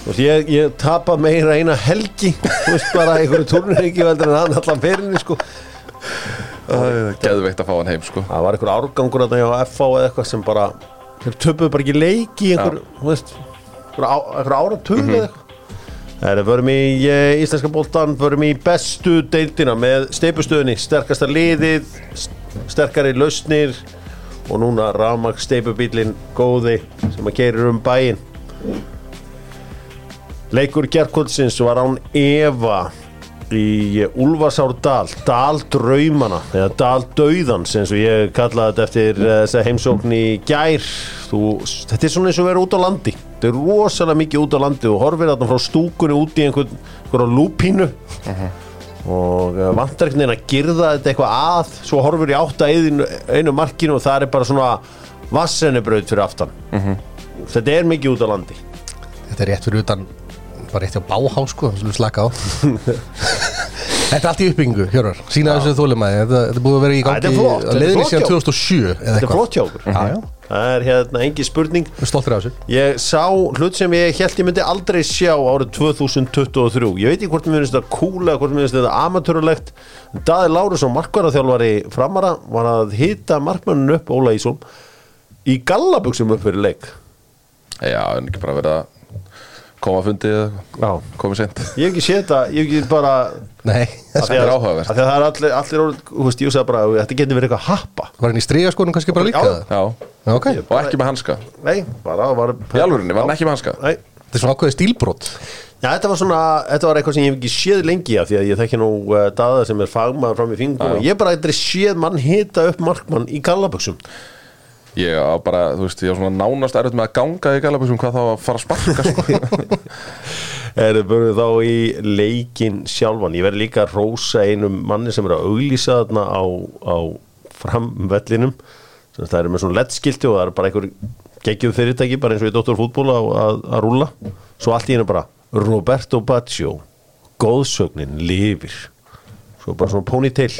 [SPEAKER 1] Þú veist, ég, ég tapað meira eina helgi, þú veist, bara einhverju turnleiki veldur en hann allan ferinni, sko.
[SPEAKER 3] Geðveikt að fá hann heim sko.
[SPEAKER 1] Það var einhver árgangur að það hjá FH eða eitthvað sem bara, þeir töpuðu bara ekki leiki einhver, þú veist, einhver, á, einhver áratöfu eða eitthvað. Það er, förum í uh, íslenska boltan, förum í bestu deildina með steipustöðinni, sterkasta liðið, st- sterkari lausnir og núna rafmaks steipubílin góði sem að keirir um bæinn. Leikur gerkvöldsins var án Eva í Úlfarsárdal, Dal Draumana eða Dal Dauðans eins og ég kallaði þetta eftir eh, þessa heimsókn í gær Þú, þetta er svona eins og að vera út á landi þetta er rosalega mikið út á landi og horfir þarna frá stúkunni út í einhvern, einhverja lúpínu. Og uh, vantar einhvern veginn að girða þetta eitthvað að svo horfir í átta einu, einu markinu og það er bara svona vassennibraut fyrir aftan. Þetta er mikið út á landi.
[SPEAKER 2] Þetta er rétt fyrir utan bara rétt hjá Báhá sko, við slum slaka á. Þetta er allt í uppbyggingu, Hjörvar. Sýna þessu þólumæði, þetta, þetta er búið að vera í gangi
[SPEAKER 1] er
[SPEAKER 2] að
[SPEAKER 1] er flott
[SPEAKER 2] síðan
[SPEAKER 1] hjá-
[SPEAKER 2] 2007 eða
[SPEAKER 1] þetta er flott hjá okkur það er hérna engi spurning. Ég sá hlut sem ég held ég myndi aldrei sjá árið 2023 Ég veit ekki hvort mér finnst þetta cool eða hvort mér finnst þetta amatörulegt. Daði Lárusson, markvarðarþjálfari framara var að hita markmannun upp Óla Ísólm í gallabuxum upp fyrir leik.
[SPEAKER 3] Já, en ekki bara verið að koma að fundi eða komið sent
[SPEAKER 1] Ég hef ekki séð þetta, ég hef ekki bara
[SPEAKER 2] Nei,
[SPEAKER 1] af því
[SPEAKER 3] er
[SPEAKER 1] að-
[SPEAKER 3] áhugavert.
[SPEAKER 1] af því að það er allir, allir orð, þú veist, ég sagði bara að þetta getur verið eitthvað happa.
[SPEAKER 2] Var hann í stríga skoðum kannski bara líka?
[SPEAKER 1] Já.
[SPEAKER 2] það?
[SPEAKER 3] Já,
[SPEAKER 2] Já, ok,
[SPEAKER 3] og ekki með hanska?
[SPEAKER 1] Nei, bara var
[SPEAKER 3] Í alvörinni, var hann ekki með hanska?
[SPEAKER 1] Nei,
[SPEAKER 2] þetta er svona ákveðið stílbrot.
[SPEAKER 1] Já, þetta var svona, þetta var eitthvað sem ég hef ekki séð lengi af því að ég þekki nú uh, daða sem er fagmaður fram í fingum og ég bara eitthvað séð mann hita upp markmann í gallaböksum
[SPEAKER 3] Ég á bara, þú veist, ég á svona nánast erfitt með að ganga í galabusum hvað þá að fara að sparka sko.
[SPEAKER 1] Erum börjuð þá í leikin sjálfan. Ég verði líka að rósa einum manni sem er að auglýsa þarna á, á framvellinum. Það er með svona leddskilti og það er bara einhver geggjuð fyrirtæki bara eins og í Dóttor fútból að, að, rúlla. Svo allt í hennu bara Roberto Baggio góðsögnin lifir. Svo bara svona ponytail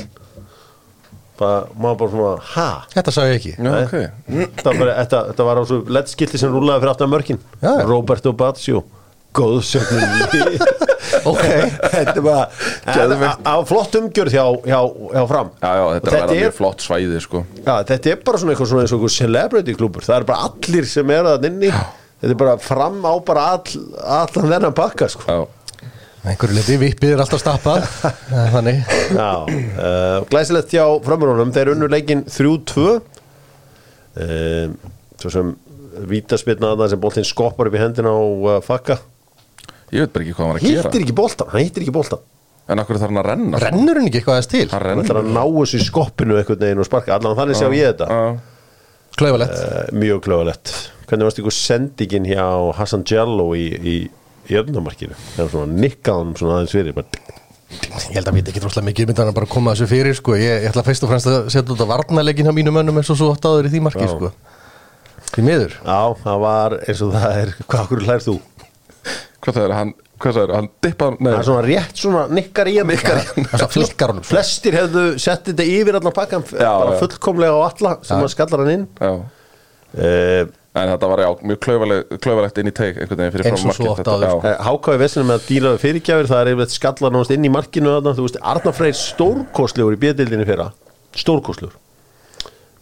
[SPEAKER 1] það maður bara svona ha?
[SPEAKER 2] Þetta sagði ég ekki.
[SPEAKER 3] Já, ok.
[SPEAKER 1] Þetta, var bara, þetta, þetta var á svo leddskilti sem rúlaði fyrir aftan mörkin.
[SPEAKER 2] Já, já.
[SPEAKER 1] Roberto Baggio góðsögnin. Lifir
[SPEAKER 2] Ok,
[SPEAKER 1] þetta
[SPEAKER 3] Geðveikt.
[SPEAKER 1] á flott umgjörð hjá, hjá, hjá fram.
[SPEAKER 3] Já, já, þetta
[SPEAKER 1] Og
[SPEAKER 3] er flott svæði sko.
[SPEAKER 1] já, þetta er bara svona eitthvað svona eins og einhver celebrity klubur það er bara allir sem er að inni. Þetta er bara fram á bara all, allan þennan pakka sko.
[SPEAKER 2] Einhverju liti vippið er alltaf stappað. Þannig.
[SPEAKER 1] Já, uh, glæsilegt hjá framurunum þeir unnu leikin 3-2 uh, svo sem vítaspilnaðna sem boltinn skoppar upp í hendina á uh, fakka.
[SPEAKER 3] Ég veit bara ekki hvað hann var að gera.
[SPEAKER 1] Hittir ekki boltan, hann hittir ekki boltan
[SPEAKER 3] En akkur þarf hann að renna.
[SPEAKER 2] Rennur hann ekki eitthvað aðeins til?
[SPEAKER 3] Hann
[SPEAKER 1] ætlar að ná þessu í skoppinu einhvern veginn og sparka, allan þannig sjá ég þetta. uh, mjög klöðalegt hvernig varst ykkur sendingin hjá Hassan Jallo í, í, í öfnamarkinu þegar svona nikkaðan svona aðeins fyrir bara,
[SPEAKER 2] Ég held að við ekki droslega mikið myndan að bara koma þessu fyrir sko. ég, ég ætla fyrst og fremst að setja út að varnarleikin hjá mínum mönnum eins og svo oft áður í því marki sko. Því miður.
[SPEAKER 1] Já, það var eins og það er. Hvað okkur lærst þú?
[SPEAKER 3] Hvað það er, hann, hvað það er, hann dippaði Nei,
[SPEAKER 1] það er svona rétt svona nikkar í hann nikkar í
[SPEAKER 2] Það er svo flikkar sko.
[SPEAKER 1] flestir hefðu sett þetta yfir allan pakkan bara fullkomlega á alla sem að skallar hann inn.
[SPEAKER 3] Já.
[SPEAKER 1] Uh,
[SPEAKER 3] En þetta var já, mjög klaufaleg- klaufarlegt inn í teik einhvern veginn fyrir
[SPEAKER 2] svo
[SPEAKER 3] markið.
[SPEAKER 1] Hákáði vesinu með að við fyrirgjafir það er yfirleitt skallar náttúrulega inn í markinu þarna, þú veist, Arnar Freyr stórkostlegur í bjöldildinni fyrra. Stórkostlegur.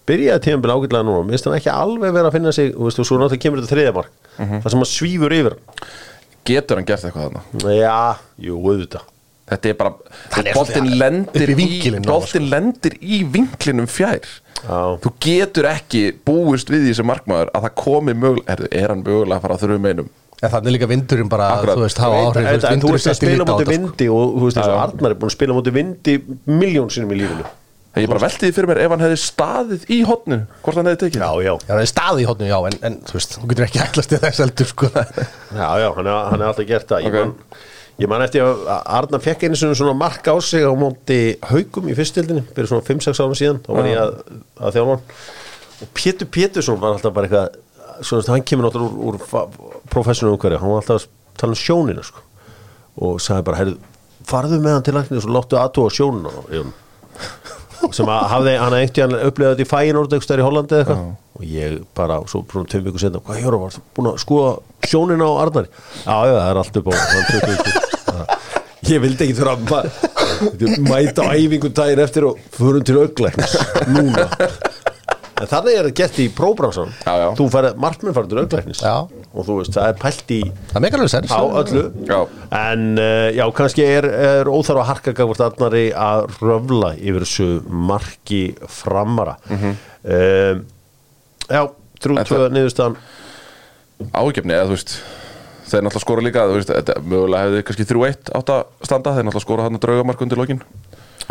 [SPEAKER 1] Byrjaði tíðanbíl ágætlega núna. Minnst hann ekki alveg vera að finna sig og svo náttúrulega kemur þetta þriðamark mm
[SPEAKER 3] Mhm.
[SPEAKER 1] það sem hann svífur yfir
[SPEAKER 3] Getur hann gert eitthvað þarna?
[SPEAKER 1] já, jú, auðvitað
[SPEAKER 3] Þetta er bara,
[SPEAKER 2] Hann svolítið
[SPEAKER 3] lendir
[SPEAKER 2] í
[SPEAKER 3] í,
[SPEAKER 2] á,
[SPEAKER 3] boltinn lendir í vinklinum fjær
[SPEAKER 1] Já.
[SPEAKER 3] Þú getur ekki búist við því sem markmaður að það komi mögulega, er, er hann mögulega að fara að þurfa með einum
[SPEAKER 2] En þannig líka vindurinn bara
[SPEAKER 3] Akkurat.
[SPEAKER 2] þú veist, hafa áhrif
[SPEAKER 1] Veit-
[SPEAKER 2] þú veist,
[SPEAKER 1] að
[SPEAKER 2] setti
[SPEAKER 1] spila
[SPEAKER 2] á
[SPEAKER 1] mútið
[SPEAKER 2] þetta, sko.
[SPEAKER 1] vindi og þú veist eins og
[SPEAKER 3] Já.
[SPEAKER 1] Arnar er búin að spila mútið vindi miljón sinum í lífinu
[SPEAKER 3] En ég bara velti því fyrir mér ef hann hefði staðið í hotnu Hvort hann hefði tekið
[SPEAKER 1] já, já,
[SPEAKER 2] Já, það er staði í hótnu, já, en, en þú veist, þú getur ekki ætlast til þess heldur, sko
[SPEAKER 1] já, já hann hann er alltaf gert það
[SPEAKER 3] Ok.
[SPEAKER 1] Ég, man, eftir að Arnar fekk einu svona, svona mark á sig á móti haugum í fyrstildinni fyrir svona 5-6 árum síðan þá var ég að, að þjálfa hann og Pétur Pétursson var alltaf bara eitthvað svona, hann kemur náttúrulega úr, úr professionum umhverju, hann var alltaf að tala um sjónina sko. og sagði bara, heyrðu farðu með hann til læknis og láttu sjónina á honum." sem að hafði, hann einhvern tíðan upplegað þetta í fæinord eitthvað í Hollandi eða eitthvað og ég bara, svo svona tveim viku setna hvað Jóra, var búin að skoða sjónina á Arnari já, já, það er allt upp á hann 20 vikur. Ég vildi ekki þurfa að mæta æfingu daginn eftir og förum til auglæknis núna. En þannig er það gett í próbransan
[SPEAKER 3] Já, já.
[SPEAKER 1] þú færð, til auglæknis
[SPEAKER 2] Já.
[SPEAKER 1] og þú veist, það er pælt í
[SPEAKER 2] Það meikar alveg sens
[SPEAKER 1] á öllu.
[SPEAKER 3] Já.
[SPEAKER 1] en uh, já, kannski er, er óþarf að harka gafvart Arnari að röfla yfir þessu marki framara. Mm já, þrjú
[SPEAKER 3] En
[SPEAKER 1] tvö
[SPEAKER 3] það-
[SPEAKER 1] niðurstaðan.
[SPEAKER 3] ágefni eða þú veist þeir náttúrulega skora líka, veist, þetta mögulega hefði kannski 3-1 átt að standa, þeir náttúrulega skora hann draugamark undir lokin.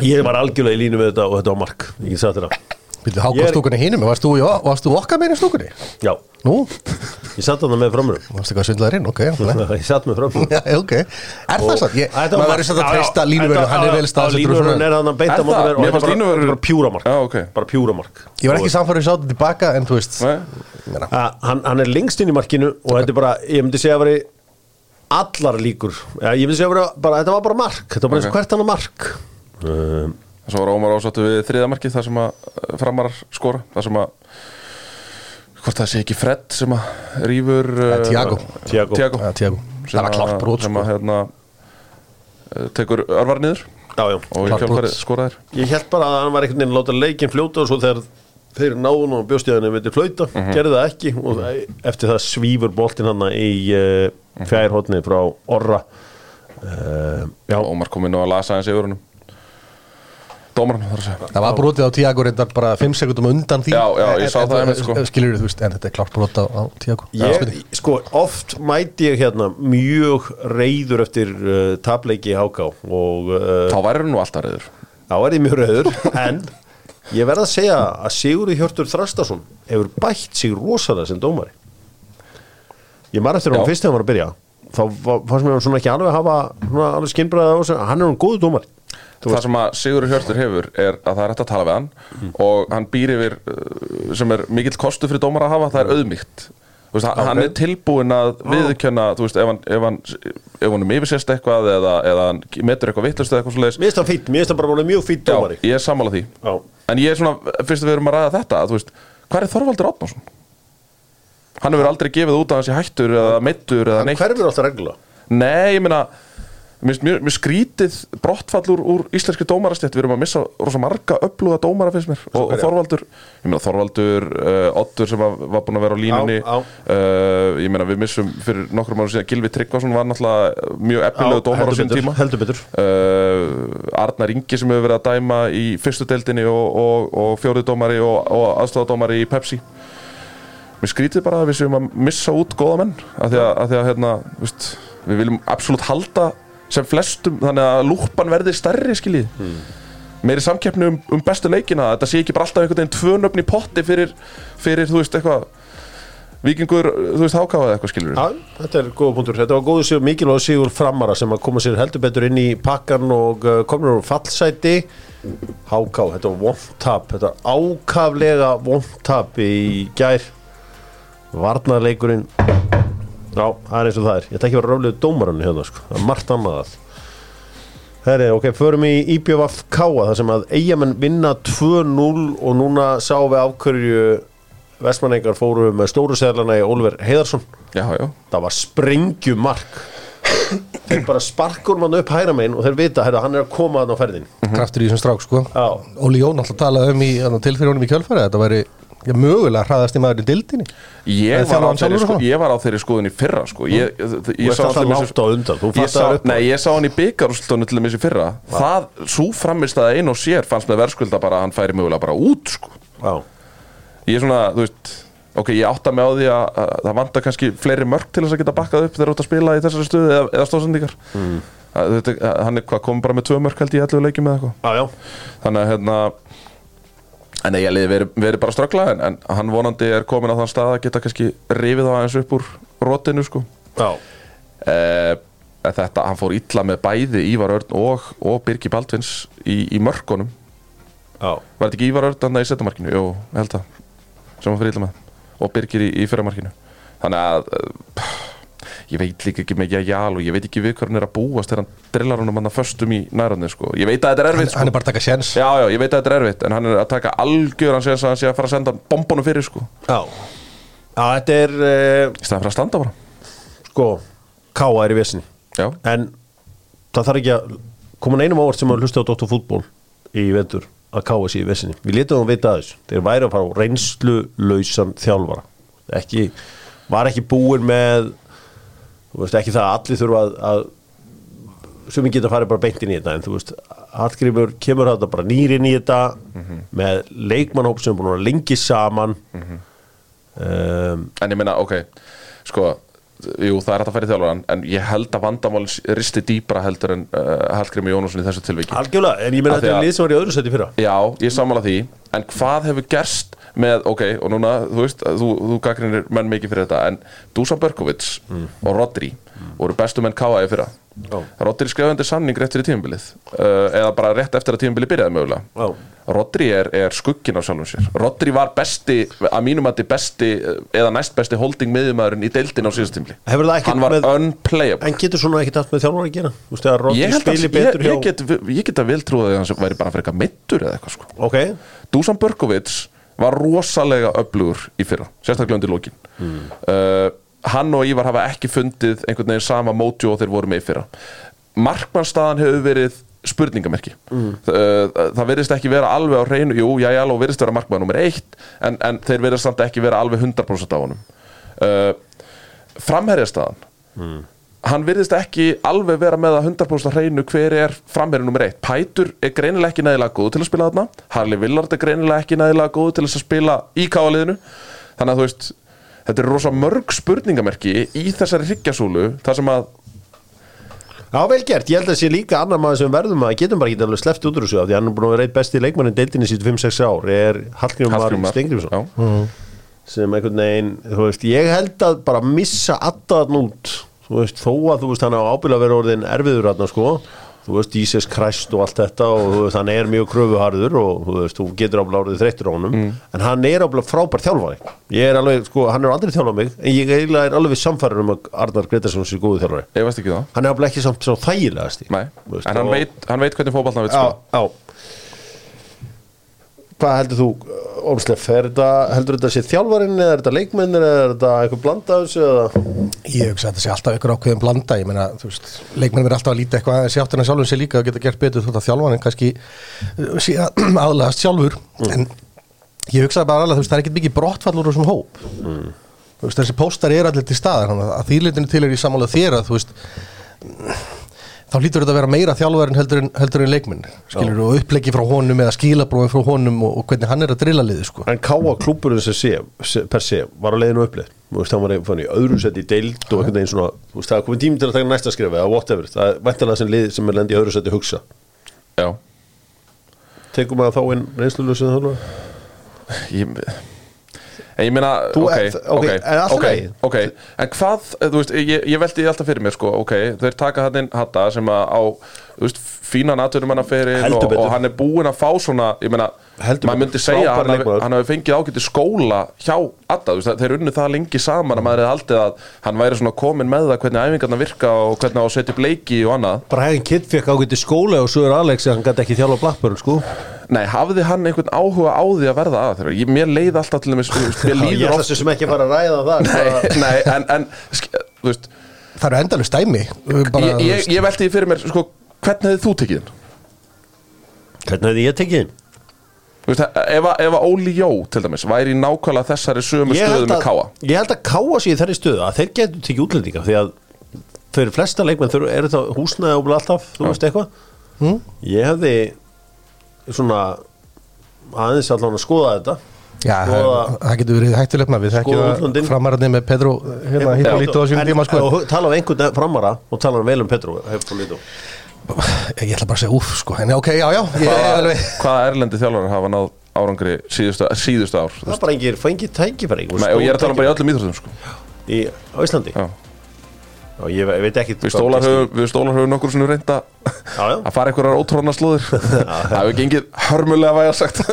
[SPEAKER 1] Ég var algjörlega í línu við þetta og þetta var mark. Ég get sagt þetta
[SPEAKER 2] Vildu
[SPEAKER 1] Ég
[SPEAKER 2] háka
[SPEAKER 1] er-
[SPEAKER 2] stúkunni hinum Varst þú, varst þú okkar meira í stúkunni?
[SPEAKER 1] já,
[SPEAKER 2] Nú,
[SPEAKER 1] ég satt þarna með framröðum
[SPEAKER 2] varst eitthvað svindlaður inn, ok
[SPEAKER 1] ég satt með framröðum
[SPEAKER 2] Já, ok. Er það satt? Ég-
[SPEAKER 1] Þetta var
[SPEAKER 2] Maður
[SPEAKER 1] mark.
[SPEAKER 2] verður satt að treysta línuverðu
[SPEAKER 1] þetta-
[SPEAKER 2] Hann er vel staðsettur svona.
[SPEAKER 1] er hann að beita
[SPEAKER 3] Er
[SPEAKER 1] móti
[SPEAKER 3] það?
[SPEAKER 1] mér og
[SPEAKER 3] fannst
[SPEAKER 1] er bara- er bara pjúra mark.
[SPEAKER 3] Já, ok.
[SPEAKER 1] bara pjúra mark.
[SPEAKER 2] Ég var ekki samfærið sáttu tilbaka En þú veist.
[SPEAKER 1] Að hann, hann er lengst inn í markinu og þetta er bara, ég myndi segja að veri allar líkur. Ja, ég myndi segja að bara, þetta var bara mark. Þetta var bara eins og hvert annar mark. Um,
[SPEAKER 3] Svo var Ómar ásáttu við þriðamarkið þar sem að eh, framarar skora þar sem að hvort það sé ekki Fred sem að rýfur
[SPEAKER 2] Eh, Thiago.
[SPEAKER 1] Thiago.
[SPEAKER 3] Thiago.
[SPEAKER 2] Ja, Thiago.
[SPEAKER 3] Sem
[SPEAKER 2] Það var klárt brot,
[SPEAKER 3] sem
[SPEAKER 2] sko.
[SPEAKER 3] að hérna eh, tekur örvar niður
[SPEAKER 1] já, já.
[SPEAKER 3] og í
[SPEAKER 2] Klárt
[SPEAKER 3] kjálfarið
[SPEAKER 2] brot.
[SPEAKER 3] skoraðir
[SPEAKER 1] ég held bara að hann var einhvern veginn að láta leikin fljóta og svo þegar þeir náðun og bjóstíðanir myndi flauta,
[SPEAKER 3] Mhm.
[SPEAKER 1] gerði það ekki og eftir það svífur boltinn hann í uh, fjærhóttni frá Orra uh, já,
[SPEAKER 3] Ómar kom inn og að lasa hans yfir húnum Dómaran þar að segja?
[SPEAKER 2] Það var brotið á Tiago reyndar bara 5 sekundum undan því.
[SPEAKER 3] Já, já, ég sá það einmitt, sko.
[SPEAKER 2] Skilur þú veist, en þetta er klárt brot á, á Tiago
[SPEAKER 1] Ég, sko, oft mæti ég hérna mjög reyður eftir uh, tapleiki í HK og uh,
[SPEAKER 3] Þá væri nú alltaf reyður
[SPEAKER 1] þá er ég mjög reyður en ég verð að segja að Sigurður Hjörtur Þrastason hefur bætt sig rosalega sem dómari. Ég maður eftir hann fyrst þegar hann var að byrja. Þá fannst mér hann svona ekki alveg að hafa svona alveg skinnbræða á sig, hann er hann góðu dómari
[SPEAKER 3] Það sem að Sigurður Hjörtur hefur er að það er hægt að tala við hann og hann býr yfir uh, sem er mikill kostu fyrir dómar að hafa það er auðmygt Þú veist, hann- hann er tilbúin að viðurkenna þú veist, ef hann, ef hann, ef hann um yfirsest eitthvað eða, eða hann metur eitthvað vittlust eða eitthvað svoleiðis.
[SPEAKER 1] Mér finnst það fýtt, mér finnst það bara mjög fýtt
[SPEAKER 3] Já,
[SPEAKER 1] dómari.
[SPEAKER 3] ég er sammála því.
[SPEAKER 1] Já.
[SPEAKER 3] En ég er svona, fyrst að við erum að ræða þetta að, þú veist, hvað er Þorvaldur Átnarsson? Hann hefur aldrei gefið út að hann sé hættur eða meittur eða
[SPEAKER 1] hann
[SPEAKER 3] neitt.
[SPEAKER 1] hverfur alltaf regla
[SPEAKER 3] Nei, ég meina Mér skrítið brottfall úr, íslenski dómarastjætt Við erum að missa rosa marga öfluga dómara finnst mér. Og, og? Þorvaldur, ég meina Þorvaldur uh, Oddur sem var, var búin að vera á línunni.
[SPEAKER 1] Já, já.
[SPEAKER 3] Uh, Ég meina við missum fyrir nokkrum árum síðan Gilvi Tryggvason var náttúrulega mjög efnilegu dómar á sín tíma. uh, Arnar Ingi sem hefur verið að dæma í fyrstu deildinni og, og, og fjórið dómari og, og aðstofadómari í Pepsi. Mér skrítið bara að við séum að missa út góða menn af því að, að, því að hérna, veist, við viljum absolutt halda sem flestum þannig að lúpan verði stærri skiljið hmm. meiri samkeppni um, um bestu leikina þetta sé ekki bara alltaf einhvern veginn tvö nöfn í potti fyrir, fyrir þú veist eitthvað vikingur, þú veist hákáða eða eitthvað skiljur
[SPEAKER 1] Já, þetta er góða punktur. Þetta var góðu sigur, mikilvæg sigur framara sem að koma sér heldur betur inn í pakkan og uh, komur úr fallsæti. Háká, þetta var vondtap þetta var ákaflega vondtap í gær. Varnarleikurinn Já, það er eins og það er. Ég ætla ekki að vera röflið dómarann hérna sko. það er margt annað að. Herri, ok, förum í IBVF Káa þar sem að eigamenn vinna 2-0 og núna sáum við afhverju vestmanningar fóru með stóru seglana í Ólver Heiðarsson.
[SPEAKER 3] Já, já,
[SPEAKER 1] það var sprengjumark. Þeir bara sparkur mann upp hæra megin og þeir vita að hann er að koma hann á ferðin
[SPEAKER 2] Kraftur í þessum strák sko.
[SPEAKER 1] Já.
[SPEAKER 2] Óli Jón alltaf talaði um í tilfyrir honum í kjölfæri Þetta væri já, mögulega hraðast í maður í dildinni
[SPEAKER 3] Ég var, sko, ég var á þeirri skoðun í fyrra sko. ég, ég, ég sá til
[SPEAKER 1] þú
[SPEAKER 3] ég sá, hann í byggarústlunum til dæmis í fyrra. Það, svo framist að einn og sér fannst með verðskulda bara að hann færi mögulega bara út sko. Ég er svona, þú veist ok, ég átta mig á því að, að það vantar kannski fleiri mörg til þess að geta bakkað upp þegar þú ert að spila í þessari stöðu eða, eða stóðsendingar mm. hann er hvað, komið bara með tvö mörg held ég í 11 leikjum eða eitthvað. Þannig að hérna en ég liði verið, verið bara ströggla en, en hann vonandi er komin á þann stað að geta kannski rifið á aðeins upp úr rótinu sko
[SPEAKER 1] Já.
[SPEAKER 3] eh, þetta, hann fór illa með bæði Ívar Örn og, og Birgi Baldvins í, í mörkunum
[SPEAKER 1] Já.
[SPEAKER 3] var þetta ekki Ívar Örn hann í setjamarkinu? Jú, held það sem hann fyrir illa með og Birgir í, í fyrramarkinu þannig að uh, ég veit líka ekki með Jajal og ég veit ekki við hvað hann er að búast þegar hann drillar hann um hann föstum í nærandi sko. ég veit að þetta er
[SPEAKER 2] hann,
[SPEAKER 3] erfitt sko.
[SPEAKER 2] hann er bara að taka sjens
[SPEAKER 3] já, já, ég veit að þetta er erfitt en hann er að taka algjör hann sé að hann sé að fara að senda bombunum fyrir sko.
[SPEAKER 1] Já, já þetta er uh,
[SPEAKER 3] í staðan fyrir að standa bara.
[SPEAKER 1] sko, Káa er í
[SPEAKER 3] já,
[SPEAKER 1] en það þarf ekki að koma neinum ávart sem að hlusta á Dóttur fútból í vendur að káa sér í vesinni við letum það vita að þessu, þeir væri að fara á reynslu lausan þjálfara. Ekki, var ekki búin með þú veist ekki það að allir þurfa að, að sumi geta farið bara beint inn í þetta en þú veist, Hallgrímur kemur þetta bara nýr inn í þetta með leikmannhóp sem er búin að lengi saman. Um,
[SPEAKER 3] en ég meina, ok sko, jú, það er hægt að færi þjálfur en ég held að vandamál risti dýpra heldur en uh, Hallgrími Jónusson í þessu tilviki.
[SPEAKER 1] Algjörlega, en ég meina
[SPEAKER 3] því
[SPEAKER 1] þetta er
[SPEAKER 3] að-
[SPEAKER 1] lið sem var í öðru seti fyrra.
[SPEAKER 3] Já, ég sammála því En hvað hefur gerst með, ok, og núna, þú veist, þú, þú gaggrinir menn mikið fyrir þetta En Dusan Berkovic og Rodri voru bestu menn káaði fyrra.
[SPEAKER 1] Já.
[SPEAKER 3] Rodri skrifandi samning rétt fyrir tímabilið uh, Eða bara rétt eftir að tímabilið byrjaði mögulega.
[SPEAKER 1] Já.
[SPEAKER 3] Rodri er, er skugginn á sjálfum sér. Rodri var besti, að mínum að besti uh, Eða næst besti holding miðjumæðurinn í deildin á síðastímli Hann var
[SPEAKER 1] með-
[SPEAKER 3] unplayable.
[SPEAKER 1] En getur svona ekkert haft með þjálfur að gera? Veist, að Rodri
[SPEAKER 3] Ég, að, ég, ég, get, ég get að vel trúið að hann væri bara fyrir eitthvað mittur eða eitthvað sko.
[SPEAKER 1] Ok,
[SPEAKER 3] Dusan Börkovic var rosalega öflugur í fyrra, sérstaklega undir lókin uh, hann og Ívar hafa ekki fundið einhvern veginn sama mótjó og þeir voru með í fyrra. Markmannstaðan hefur verið spurningamerki. Uh, það verðist ekki vera alveg á hreinu jú, já, já, og verðist vera markmann nummer eitt en, en þeir verðist samt ekki vera alveg 100% á honum. Uh, framherjastaðan hann virðist ekki alveg vera með að 100% á hreinu hver er framherjum nummer eitt. Pætur er greinilega ekki nægilega góð til að spila þarna. Harley Villard er greinilega ekki nægilega góð til að spila í káaliðinu þannig að þú veist þetta er rosa mörg spurningamerki í þessari hryggjasúlu þar sem að
[SPEAKER 1] já vel gert. Ég held að það sé líka annar maður sem verðum að getum bara ekki alveg sleppt út úr þessu af Því hann er búin að vera eitt besti leikmannin deildinni síðan 5-6 ár. Er Hallgrímur
[SPEAKER 3] Hallgrímur
[SPEAKER 1] Stengrimsson
[SPEAKER 3] Já.
[SPEAKER 1] Sem einhvern veginn, þú veist, ég held að bara missa alltaf út Þú veist, þó að þú veist hann á ábyrða vera orðin erfiður hann sko Þú veist, Jesus Christ og allt þetta og þú veist, hann er mjög kröfuharður og þú veist, þú getur ábyrða orðið þreyttur á honum
[SPEAKER 3] Mm.
[SPEAKER 1] en hann er ábyrða frábær þjálfari ég er alveg, sko, hann er aldrei þjálfað mig en ég eiginlega er alveg við samfæður um að Arnar Gretarsson sé góðu þjálfari
[SPEAKER 3] ég veist ekki það
[SPEAKER 1] hann er ábyrða ekki samt svo þægilegasti
[SPEAKER 3] Nei.
[SPEAKER 1] Veist,
[SPEAKER 3] en hann
[SPEAKER 1] og-
[SPEAKER 3] veit, hann veit hvernig fótballna veit sko.
[SPEAKER 1] Hvað heldur þú, er þetta, heldur þetta sé þjálfarinn eða er þetta leikmennir eða er þetta eitthvað blanda af þessu eða?
[SPEAKER 2] Ég hugsa að þetta sé alltaf ykkur ákveðum blanda ég meina, þú veist, leikmenn verður alltaf að líta eitthvað aðeins í áttina sjálfum sér líka og geta gert betur þótt að þjálfanin kannski uh, sé að aðlagast sjálfur. En ég hugsa bara alveg, þú veist, það er ekkert mikið brottfall úr þessum hóp. Þú veist, þessi póstar eru allir til staðar þannig að þýrleitinu til er í samála þér að þú veist þá lítur þetta að vera meira þjálfarinn heldur en, heldur en leikmenn skilur og upplegi frá honum eða skilabrófin frá honum og, og hvernig hann er að drilla liði sko.
[SPEAKER 1] En káa klúburinn sem sé, se, per se var á leiðinu upplið. Hann var í öðru seti í deild og einhvern veginn svona Þú veist, það komið tími til að taka næsta skrifa eða whatever. Það er væntalega sem lið sem er lendi í öðru seti hugsa.
[SPEAKER 3] Já.
[SPEAKER 1] Tekum maður þá inn reynslulösið þarna?
[SPEAKER 3] Ég, en ég meina ok,
[SPEAKER 1] ok,
[SPEAKER 3] ok, ok, en hvað, eh, þú veist, ég, ég veldi alltaf fyrir mér sko, ok, þeir taka hann inn Hatta sem að á, þú veist, fínan
[SPEAKER 1] Heldur
[SPEAKER 3] og, og hann er búinn að fá svona, ég meina maður myndi segja að hann hafi, fengið ágæti skóla hjá Adda, þú veist, þeir unnu það lengi saman að maður hefði haldið að hann væri svona komin með það hvernig æfingarna virka og hvernig á að setja upp leiki og annað.
[SPEAKER 1] Bara hefðin kitt fekk ágæti skóla og svo er Alex að hann gæti ekki þjálfa Blackburn sko.
[SPEAKER 3] Nei, hafði hann einhvern áhuga á því að verða að þeirra? Ég, mér leið alltaf til þess, mér líður
[SPEAKER 1] að fara að ræða það
[SPEAKER 3] Nei,
[SPEAKER 1] bara-
[SPEAKER 3] nei, en, en sk- þú veist,
[SPEAKER 2] það eru endalust dæmi. Bara,
[SPEAKER 3] ég, ég, ég velti því fyrir mér sko, hvernig hefði þú tekið hann?
[SPEAKER 1] Hvernig hefði ég tekið inn?
[SPEAKER 3] Þú veist, ef, að- ef að Óli Jó til dæmis væri í nákvæmlega þessari sömu stöðu með Káa
[SPEAKER 1] Ég held að káa sér í þeirri stöðu að þeir getur tekið útlendinga því að þau eru flesta leikmenn þau eru þá húsnaði og alltaf þú veist eitthvað
[SPEAKER 2] Mm.
[SPEAKER 1] ég hefði svona aðeins allan að skoða þetta
[SPEAKER 2] Já, það,
[SPEAKER 1] Skoða-
[SPEAKER 2] það getur verið hættulegt maður við þekkjum framararni með Pedro hérna, Hippolito á sínum tíma sko.
[SPEAKER 1] tala um einhvern framara og tala um vel um Petru Hippolito.
[SPEAKER 2] Ég ætla bara að segja úff sko. en ok, já, já ég,
[SPEAKER 3] Hvaða,
[SPEAKER 2] alveg,
[SPEAKER 3] hvaða erlendi þjálfari hafa náð árangri síðustu, síðustu ár
[SPEAKER 1] það er bara engir fengið tækifæri
[SPEAKER 3] Nei, og ég er að tala um bara í öllum íþróttum sko.
[SPEAKER 1] í, á Íslandi?
[SPEAKER 3] Já.
[SPEAKER 1] Já, ég, ve- ég veit ekki
[SPEAKER 3] Við stólar höfum, við stólar höfum nokkur svona reynda
[SPEAKER 1] Já, já.
[SPEAKER 3] að fara einhverjar ótróðna slóðir. Það hefur gengið hörmulega væga sagt.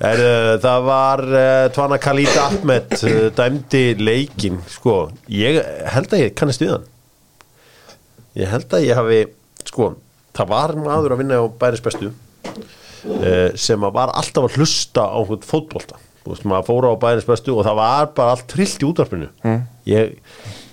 [SPEAKER 1] Er, uh, Það var uh, Tvana Khalid Ahmed uh, dæmdi leikin sko, ég held að ég kannast við hann ég held að ég hafi sko, það var maður að vinna á bæris bestu uh, sem að var alltaf að hlusta á fótbolta. Þú veist, maður fóra á bæris bestu og það var bara allt trillt í útvarpinu. Mm. ég,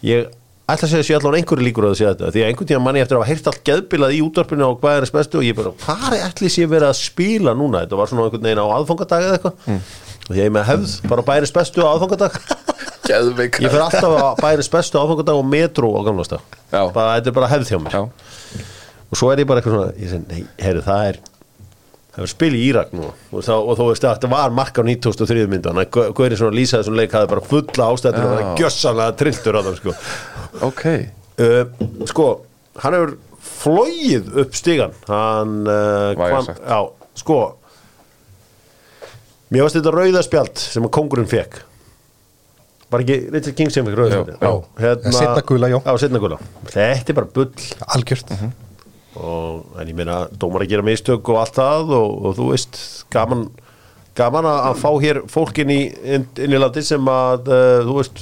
[SPEAKER 1] ég ætla að segja sé allan einhverju líkur að það sé þetta því að einhvern tíma manni eftir að hafa heyrt allt geðbilað í útvarpinu á bæris bestu og ég bara, hvað er allir sé verið að spila núna? Þetta var svona einhvern veginn á aðfangadag eða eitthvað. Mm. og ég með hefð bara bæris bestu á aðfangadag
[SPEAKER 3] Geðveik
[SPEAKER 1] ég fer alltaf á bæris bestu á aðfangadag og metro á gamlasta
[SPEAKER 3] Já.
[SPEAKER 1] bara, þetta er bara hefð hjá mér
[SPEAKER 3] Já,
[SPEAKER 1] og svo er ég bara eitthvað svona ég segi, nei, heyrðu, það er það er spil í Írak nú og, þá, og þú veist að þetta var mark á 93. myndu þannig að Guðri svona lýsaði þessum leik hafði bara fulla ástættur að vera
[SPEAKER 3] Já.
[SPEAKER 1] gjössanlega trilltur á það sko.
[SPEAKER 3] ok
[SPEAKER 1] uh, sko, hann hefur flóið upp stigan hann uh,
[SPEAKER 3] sagt.
[SPEAKER 1] já, sko mér varst þetta rauðaspjald sem að kongurinn fekk var ekki Richard King sem fekk rauðaspjald
[SPEAKER 3] Já,
[SPEAKER 2] já. Seinna gula, já.
[SPEAKER 1] já, setna gula þetta er bara bull
[SPEAKER 2] algjört
[SPEAKER 1] og, en ég meina, dómar að gera mistök og allt það og, og þú veist gaman, gaman að, fá hér fólkin í, inn, inn í landi sem að uh, þú veist,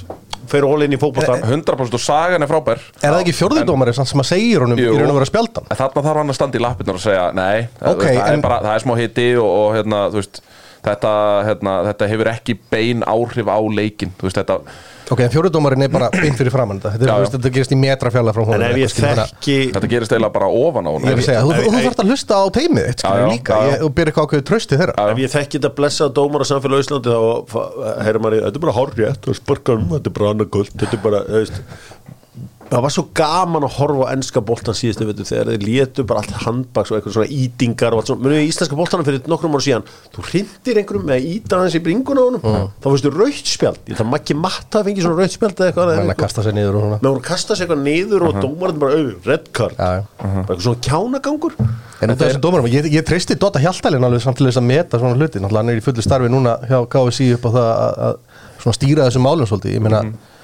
[SPEAKER 1] fer hól inn í fótbolta
[SPEAKER 3] 100% og sagan er frábær
[SPEAKER 2] Er það ekki fjórðudómari sem að segir honum
[SPEAKER 3] Jú.
[SPEAKER 2] í raun og vera spjaldan?
[SPEAKER 3] En þarna þarf hann að standa í lappirnar og segja Nei,
[SPEAKER 2] Ok,
[SPEAKER 3] okay, það,
[SPEAKER 2] en-
[SPEAKER 3] er bara, það er smá hiti og, og hérna, þú veist Þetta, hérna, þetta hefur ekki bein áhrif á leikin Þú veist, þetta
[SPEAKER 2] Ok, en fjórðudómarin er bara beint fyrir framann þetta. Þetta,
[SPEAKER 3] Já, já.
[SPEAKER 2] veist, þetta gerist í metrafjalla frá að-
[SPEAKER 1] þekki
[SPEAKER 3] Þetta gerist eiginlega bara ofan á hún
[SPEAKER 2] Ég að segja, þú, þú, þú þarft að hlusta á teimið og byrja eitthvað ákveðu trösti þeirra.
[SPEAKER 1] Ef ég þekki þetta blessa dómar á samfélag Íslandi þá heyrir maður, í, þetta er bara sparkar um, þetta er bara annað guld þetta er bara, þú veist það var svo gaman að horfa á ennska boltan síðustu veitu þegar þeir létu bara allt handbaks og eitthvað svona ítingar og allt svona. Munið í íslenska boltanum fyrir nokkrum ára síðan þú hrindir einhverjum með ítan hans í bringuna á honum þá fyrstu rautt spjald. Ég það makki matta að fengi svona rautt spjald eða eitthvað
[SPEAKER 2] Menn að kasta sér niður og svona.
[SPEAKER 1] Með hún kasta sér eitthvað niður og dómarinn bara auðvitað, red card.
[SPEAKER 2] Já, já.
[SPEAKER 1] bara eitthvað svona kjánagangur.
[SPEAKER 2] En út af þessum dómarum, ég, ég treysti Dota Hjaltalinn alveg samt til þess að meta svona hluti. Náttúrulega hann er í fullu starfi núna hjá KSI upp á það að, að svona stýra þessum málum svolítið. Ég meina, þú veist,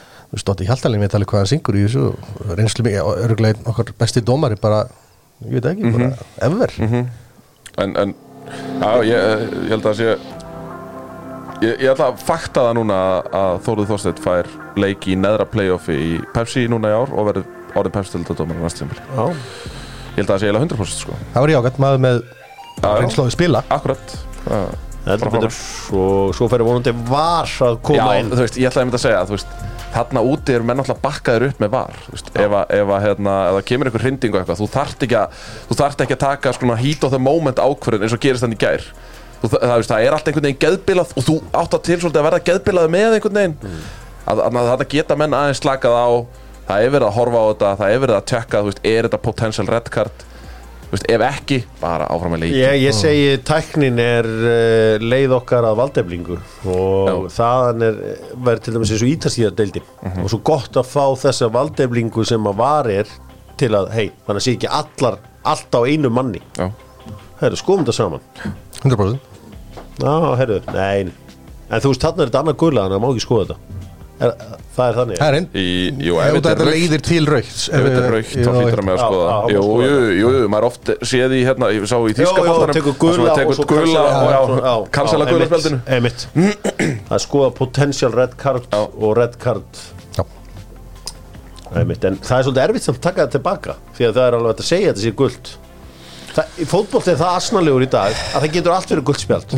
[SPEAKER 2] Dota Hjaltalinn veit alveg hvað hann syngur í þessu og Reynslu mig, örgulega einn okkar besti dómari bara, ég veit ekki, bara ever
[SPEAKER 3] En, en já, ég, ég held að sé Ég, ég ætla að fakta það núna að Þóruð Þorstedt fær leik í neðra playoffi í Pepsi núna í ár og verður orðin Pepsi-tildadómar næst tímabil.
[SPEAKER 1] já,
[SPEAKER 3] Ég held að það sé eiginlega 100% sko
[SPEAKER 2] Það var jágætt maður með
[SPEAKER 3] Já, já.
[SPEAKER 2] reynslóði spila
[SPEAKER 3] Akkurat Já.
[SPEAKER 1] Þetta betur. svo, svo fer vonandi var að koma
[SPEAKER 3] Já,
[SPEAKER 1] inn.
[SPEAKER 3] þú veist, ég ætlaði að mynda að segja veist, þarna úti eru menn alltaf bakkaður upp með var veist, ef, að, ef, að, hérna, ef það kemur einhver hrinding og eitthvað þú þarft ekki að, þú þarft ekki að taka sko, heat of the moment ákvörðin eins og gerist þannig gær. Þú, það, það, það er alltaf einhvern veginn geðbilað og þú átt að til svolítið að verða geðbilað með einhvern veginn.
[SPEAKER 1] Mm.
[SPEAKER 3] að, að, að þarna geta menn aðeins slakað á það er verið að horfa á þetta, það er verið að tjekka er þetta potential red card veist, ef ekki, bara áfram að leiki
[SPEAKER 1] Ég, ég segi tæknin er uh, leið okkar að valdeflingu og
[SPEAKER 3] Já.
[SPEAKER 1] þaðan er verið til dæmis eins og ítarstíða deildi og svo gott að fá þessa valdeflingu sem að varir til að, hei, þannig að sé ekki allar allt á einu manni.
[SPEAKER 3] Já.
[SPEAKER 1] Herru, skoðum þetta saman.
[SPEAKER 2] 100%
[SPEAKER 1] Já, herru, nei. En þú veist, þarna er þetta annað gula þannig að má ekki skoða þetta er, Það er þannig
[SPEAKER 2] Það er einn
[SPEAKER 3] Í, jú,
[SPEAKER 2] Ef þetta
[SPEAKER 3] þetta
[SPEAKER 2] leiðir til raukt
[SPEAKER 3] Ef þetta er raukt, þá hlýtur að með að skoða. Jú, jú, jú, jú, maður oft séð í hérna, ég sá í
[SPEAKER 1] Jú,
[SPEAKER 3] þýska
[SPEAKER 1] jú,
[SPEAKER 3] boltanum
[SPEAKER 1] tekur gula og svo
[SPEAKER 3] tekur gula spjaldinu.
[SPEAKER 1] einmitt. Það er skoða potential red card og red card.
[SPEAKER 2] Já.
[SPEAKER 1] einmitt. En það er svolítið erfitt samt að taka það tilbaka Því að það er alveg að segja að þetta sé guld fótboll er það asnalegur í dag að það getur allt verið guldspjald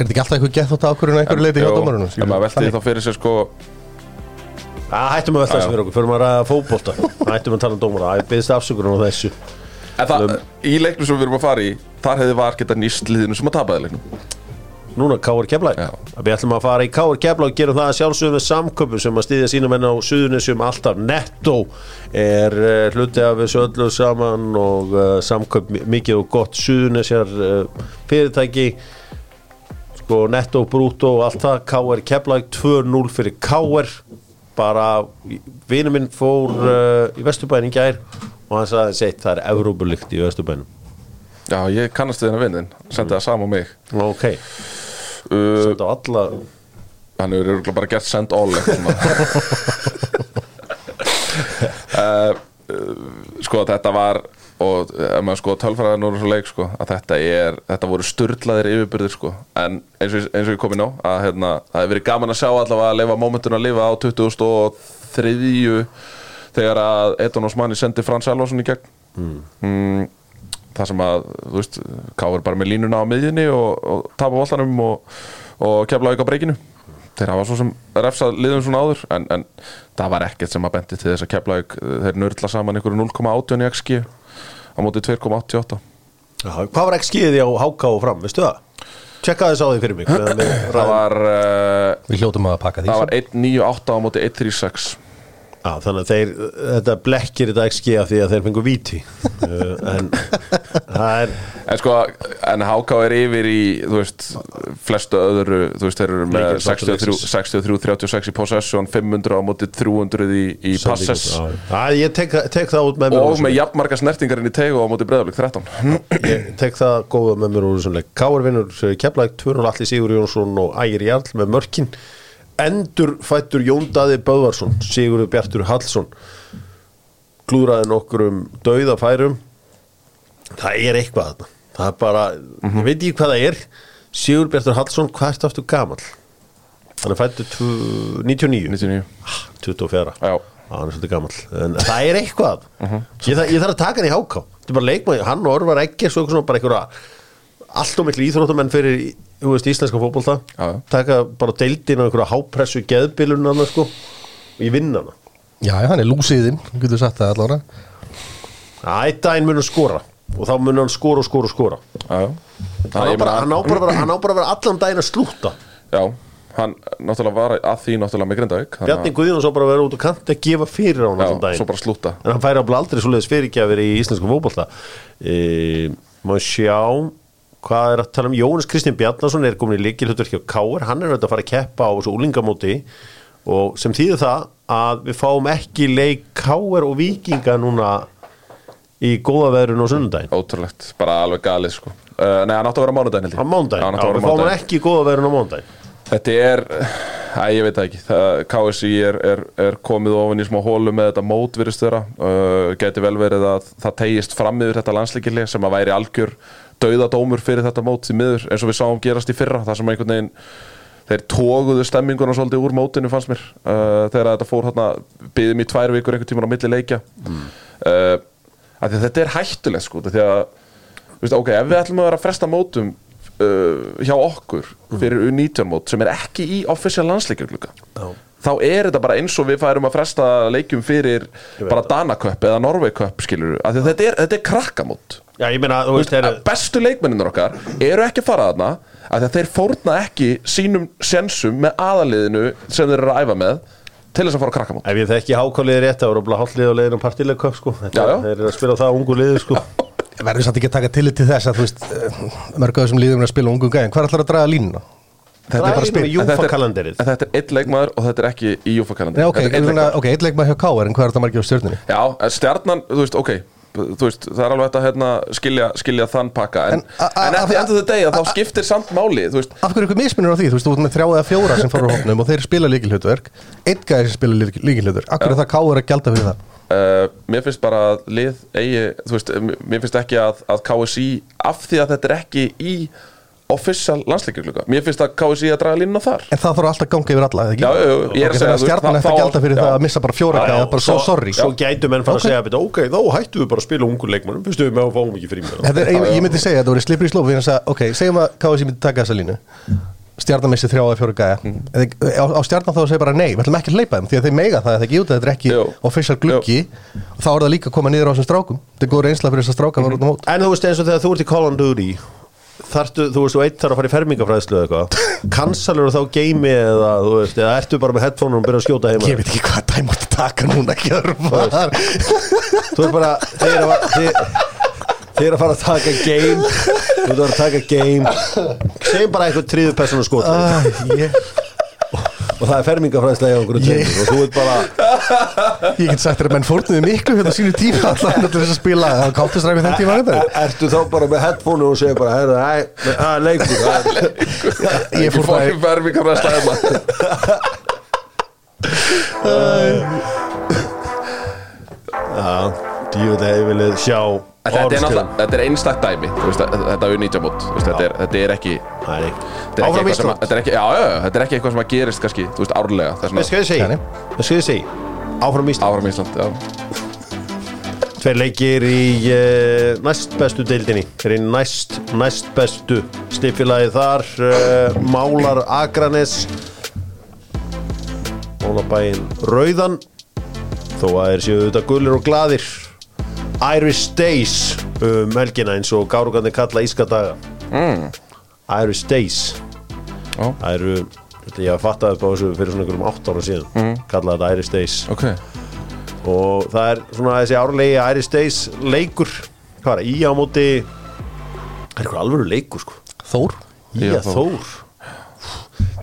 [SPEAKER 2] Er þetta ekki alltaf eitthvað gett þátt ákvörðun einhverju leiti hjá dómarunum?
[SPEAKER 3] En maður velti því þá fyrir sér sko
[SPEAKER 1] Það hættum að velta þessu fyrir okkur. Fyrir maður að fótbolta. Hættum að tala um dómara. Æ, byggðist afsökunar á þessu.
[SPEAKER 3] En það, í leiknum sem við erum að fara í Þar hefði var geta nýst liðinu sem að tapaði leiknum.
[SPEAKER 1] Núna Káur Keflæk. Við ætlum að fara í Káur Keflæk og gerum það að sjálfsögum með samköpum sem að stýðja sínum enn á Suðunisjum alltaf. Netto er uh, hluti af þessu öllu saman og uh, samköp mi- mikið og gott Suðunisjar uh, fyrirtæki sko Netto, Brútó og allt það. Káur Keflæk 2-0 fyrir Káur bara vinur minn fór uh, í Vesturbænin í gær og hann sagði seitt það er Evrópulikt í Vesturbænum.
[SPEAKER 3] Já, ég kannast við hennar vinnin Sendi það sama á mig.
[SPEAKER 1] Ok,
[SPEAKER 3] uh,
[SPEAKER 1] þetta á alla.
[SPEAKER 3] Hann hefur örugglega bara gert send all uh, Sko þetta var og ef maður sko tölfræðan úr þessu leik sko, að þetta er, þetta voru sturdlaðir yfirbyrðir sko, en eins og, eins og ég kom inn á að hérna, það hefur verið gaman að sjá allavega að leifa mómentun að lifa á 2003 þegar að Edon Osmani sendi Frans Elvarsson í gegn. Mm. það sem að þú veist, káður bara með línuna á miðjunni og, og tapa voltanum og, og kefla auka breykinu þeir hafa svo sem refsað liðum svona áður en, en það var ekkert sem að bendi til þess að kefla þeir nörla saman einhverju 0,18 í XG á móti 2,88
[SPEAKER 1] Já, Hvað var ekki skiðið á háká og fram, veistu það? Tjekka þess á því fyrir mig
[SPEAKER 3] það var, uh,
[SPEAKER 2] Við hljótum að pakka því
[SPEAKER 3] það var 1,98 á móti 1,36
[SPEAKER 1] Já, þannig að þeir, þetta blekkir þetta XG af því að þeir fengu víti. Uh, en það er
[SPEAKER 3] En sko, en HK er yfir í, þú veist, flestu öðru, þú veist, þeir eru með
[SPEAKER 1] Leikir
[SPEAKER 3] 63, 63 36 í possession, 500 á móti 300 í, í passes.
[SPEAKER 1] Já, ég tek, tek það út með mér
[SPEAKER 3] og með
[SPEAKER 1] leik.
[SPEAKER 3] jafnmarga snertingarinn í tegu á móti breðalík 13
[SPEAKER 1] Ég tek það góða með mér úr þessum leik. Káur vinnur Keflæk, Tvörnul Alli Sigur Jónsson og Ægir Jarl með mörkin Endur fættur Jón Daði Böðvarsson Sigurður Bjartur Hallsson klúraði nokkur um dauðafærum. Það er eitthvað þarna. Það er bara, ég veit ekki hvað það er. Sigur Bjartur Hallsson, hvað ertu aftur gamall? hann er fættur tv- 99
[SPEAKER 3] 99
[SPEAKER 1] Ah, 24
[SPEAKER 3] Já,
[SPEAKER 1] Já, hann er svolítið gamall. En það er eitthvað. Ég, þarf, ég þarf að taka hann í háká. Þetta er bara leikmann, hann og Orvar Egger Svo eitthvað svona bara einhverja Allt og miklu íþróttamenn fyrir þú veist, íslenska fótbolta.
[SPEAKER 3] Já, já.
[SPEAKER 1] Taka bara deildin á einhverja hápressu geðbilun hann sko Og ég vinn hana.
[SPEAKER 2] Já, já, hann er lúsiðinn, getur sagt það allavega.
[SPEAKER 1] Æ, daginn mun hann skora Og þá mun hann skora og skora og skora.
[SPEAKER 3] Já, já.
[SPEAKER 1] Hann
[SPEAKER 3] Það,
[SPEAKER 1] á bara,
[SPEAKER 3] meina-
[SPEAKER 1] hann á bara, að vera- hann á bara að vera allan daginn að slúta
[SPEAKER 3] Já, hann náttúrulega var að því náttúrulega með Grindavík þannig
[SPEAKER 1] Bjarni Guðjón svo bara að vera út og kanti að gefa fyrir á hann allan
[SPEAKER 3] Já,
[SPEAKER 1] daginn.
[SPEAKER 3] svo bara slúta
[SPEAKER 1] En hann færi ábla aldrei svoleiðis fyrirgjafir í íslensku fótbolta. E, Má sjá Hvað er að tala um? Jónas Kristinn Bjarnason er komin í líkilhutur hjá Káir Hann er auðvitað að fara að keppa á þessu úlingamóti. Og sem þýðir það að við fáum ekki leik Káir og Víkinga núna í góða veðrun og sunnudaginn.
[SPEAKER 3] Ótrúlegt, bara alveg galið sko. Uh, Nei, hann átti að vera á ég.
[SPEAKER 1] Á mándaginn,
[SPEAKER 3] Já,
[SPEAKER 1] við
[SPEAKER 3] á
[SPEAKER 1] fáum hann ekki í góða veðrun á mándaginn
[SPEAKER 3] Þetta er, æ, ég veit það ekki. Það, KSI er, er, er komið ofan í smá hólu með þetta mót virðist vera. Uh, geti vel verið að það tegist fram yfir þetta landsleikileg sem að væri algjör dauðadómur fyrir þetta mót því miður eins og við sáum gerast í fyrra það sem einhvern veginn þeir tóguðu stemminguna svolítið úr mótinu fannst mér uh, þegar þetta fór hérna byggðum í tvær vikur einhvern tíman á milli leikja mm. uh, þetta er hættulegt sko því að, veist, ok, ef við ætlum að vera að fresta mótum uh, hjá okkur fyrir U19 mót sem er ekki í official landsleikjargluga
[SPEAKER 1] Já.
[SPEAKER 3] Þá er þetta bara eins og við færum að fresta leikjum fyrir bara Danaköpp eða Norveiköpp skilur að þetta er, þetta er krakkamót
[SPEAKER 1] Já, ég meina, þú veist, er,
[SPEAKER 3] bestu leikmenninur okkar eru ekki að fara þarna að þeir fórna ekki sínum sjensum með aðaliðinu sem þeir eru að æfa með til þess að fara að krakka
[SPEAKER 1] ef ég þekki hákáliði rétt það voru bara hálflið á leiðin um partileikköp sko. Þetta-
[SPEAKER 3] Já, já.
[SPEAKER 1] þeir eru að spila það á ungu liði sko.
[SPEAKER 2] Verður samt ekki að taka tillit til þess að þú veist mörg af þessum líðum er að spila ungum gæðin Hvað ætlar að draga línuna?
[SPEAKER 1] Það er bara spil.
[SPEAKER 3] þetta er- þetta er einn leikmaður og þetta er ekki í Júfa
[SPEAKER 2] Nei,
[SPEAKER 3] kalendar
[SPEAKER 2] ok, eitt leikma hjá Káar en hvað er þetta margir á stjórnunni?
[SPEAKER 3] Já, stjarnan, þú veist, ok þú veist, það er alveg að hérna, skilja, skilja þann pakka en, eftir endur þau degi að þá skiptir samt máli
[SPEAKER 2] Af hverju ykkur mismunir á því? Þú veist, þú ert með þrjá eða fjóra sem fóru á hópnum og þeir spila líkilhutverk Einn gæði sem spila líkilhutverk Af hverju er það Káar að gjalda fyrir það?
[SPEAKER 3] uh, mér finnst bara að lið eigi, þú veist, mér finnst ekki að, að KSI, af því að þetta er ekki í official landsleikjagluga mér finnst að KSI að draga línuna þar.
[SPEAKER 2] En það þarf alltaf að ganga yfir alla, eða ekki?
[SPEAKER 3] Já, já, já, ég er að segja, þú-
[SPEAKER 2] stjarnan eftir að gjalda fyrir
[SPEAKER 3] já.
[SPEAKER 2] það að missa bara fjóra
[SPEAKER 1] já,
[SPEAKER 2] bara so
[SPEAKER 1] svo-
[SPEAKER 2] sorry.
[SPEAKER 1] Svo gætu menn fara
[SPEAKER 2] Ok.
[SPEAKER 1] að segja "Bíddu, Ok, þá hættu við bara að spila ungu leikmannum Fyrstu við með að fáum ekki frí með það
[SPEAKER 2] Þetta er, ég, myndi segja að þetta voru slipper í slóf fyrir að, ok, segjum að KSI myndi taka þessa línu. Stjarnan missi þrjá eða fjóra gæja. Mm. á, á stjarnan þá að segja bara nei, við ætlum ekki að leipa þeim því að þeir meiga það, það er ekki út að þetta er ekki official gluggi. Og þá er það líka að koma niður á þessum strákum. Þetta er góð reynsla fyrir þessar stráka mm. mót
[SPEAKER 1] En þú veist eins og þegar þú ert í Call of Duty Þartu, þú veist, þú eitt þarf að fara í fermingafræðslu eða eitthvað. Kansalur þá geimi eða, þú veist, eða ertu bara með headphone og byrja að skjóta heima?
[SPEAKER 2] Ég veit ekki hvað dæm átt að taka núna ekki að var
[SPEAKER 1] Þú ert bara, þeir eru að þeir, eru að fara að taka game. Þú ert að taka game. Segjum bara eitthvað tríðu persónu skot
[SPEAKER 2] Ah, ég,
[SPEAKER 1] Og það er í
[SPEAKER 2] Ég-
[SPEAKER 1] Og þú ert bara
[SPEAKER 2] ég get sagt þér að menn fórnuðu miklu hérna sínu tíma allan til þess að spila að káttistræfi þenn tíma þetta.
[SPEAKER 1] Ertu þá bara með headphone og segir bara það er leikur það
[SPEAKER 2] ég fór það
[SPEAKER 3] fór vermi kannar
[SPEAKER 1] Djúvel hefði viljað sjá
[SPEAKER 3] Þetta er þetta er einstakt dæmi. Þú veist, Þetta er nýtja mót þetta, er- þetta er ekki. Þetta er ekki
[SPEAKER 1] Áfram
[SPEAKER 3] eitthvað sem að,
[SPEAKER 1] Ísland.
[SPEAKER 3] þetta er ekki, já, já, já, þetta er ekki eitthvað sem að gerist kannski, þú veist, árlega vegna.
[SPEAKER 1] Skal ég segja? Áfram Ísland.
[SPEAKER 3] Áfram Ísland, já.
[SPEAKER 1] Tveir leikir í uh, næst bestu deildinni. Er í næst, næst bestu stifilagi þar uh, Málar Akranes. Málabæin Rauðan. Þó að þeir séu þetta gulir og gladir Irish Days um helgina eins og gárugandi kalla ískadaga
[SPEAKER 3] mm.
[SPEAKER 1] Irish Days.
[SPEAKER 3] Já.
[SPEAKER 1] það eru þetta ég að fatta þetta á þessu fyrir svona einhverjum 8 ára síðan. Mm. kalla þetta Irish Days.
[SPEAKER 3] Ok,
[SPEAKER 1] og það er svona þessi árlegi Irish Days leikur. Hvað er það, í á móti það er eitthvað alvöru leikur sko.
[SPEAKER 2] Þór?
[SPEAKER 1] Að
[SPEAKER 3] að
[SPEAKER 1] Þór.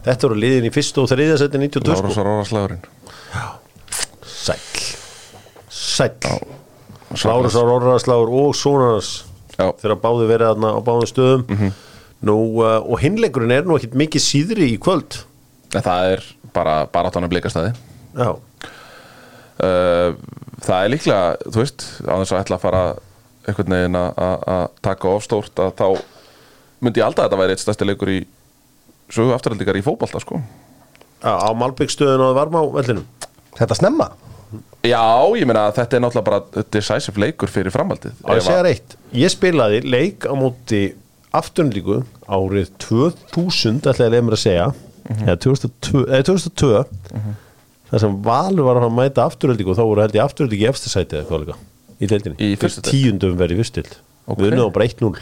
[SPEAKER 1] Þetta voru liðin í fyrstu og þriðja seti 92 sko.
[SPEAKER 3] Lárus og Róraslagurinn
[SPEAKER 1] sæll. Sæll Lárus á Rorraðsláður og Sónarnas
[SPEAKER 3] Já,
[SPEAKER 1] þegar báði verið þarna á báðum stöðum. Nú uh, og hinleikurinn er nú ekkit mikið síðri í kvöld.
[SPEAKER 3] En það er bara baráttan að blikastæði.
[SPEAKER 1] Já,
[SPEAKER 3] uh, Það er líklega, þú veist, á þess að ætla að fara einhvern veginn að- taka ofstórt að þá myndi ég aldrei að þetta væri eitt stærsti leikur í sögu afturhaldingar í fótbolta, sko.
[SPEAKER 1] Já á Malbyggstöðun og Varmá vellinum.
[SPEAKER 2] Þetta snemma
[SPEAKER 3] Já, ég meina að þetta er náttúrulega bara decisive leikur fyrir framhaldið.
[SPEAKER 1] Ég segja reitt, ég spilaði leik á móti afturlíku árið 2000 ætlaði að leiða mér að segja eða 2002, eða 2002 þar sem Valur var að mæta afturlíku og þá voru held ég afturlíku í efsta sæti eða hvað líka í deildinni, tíundum verið fyrstild.
[SPEAKER 3] Ok.
[SPEAKER 1] við unnum á bara 1-0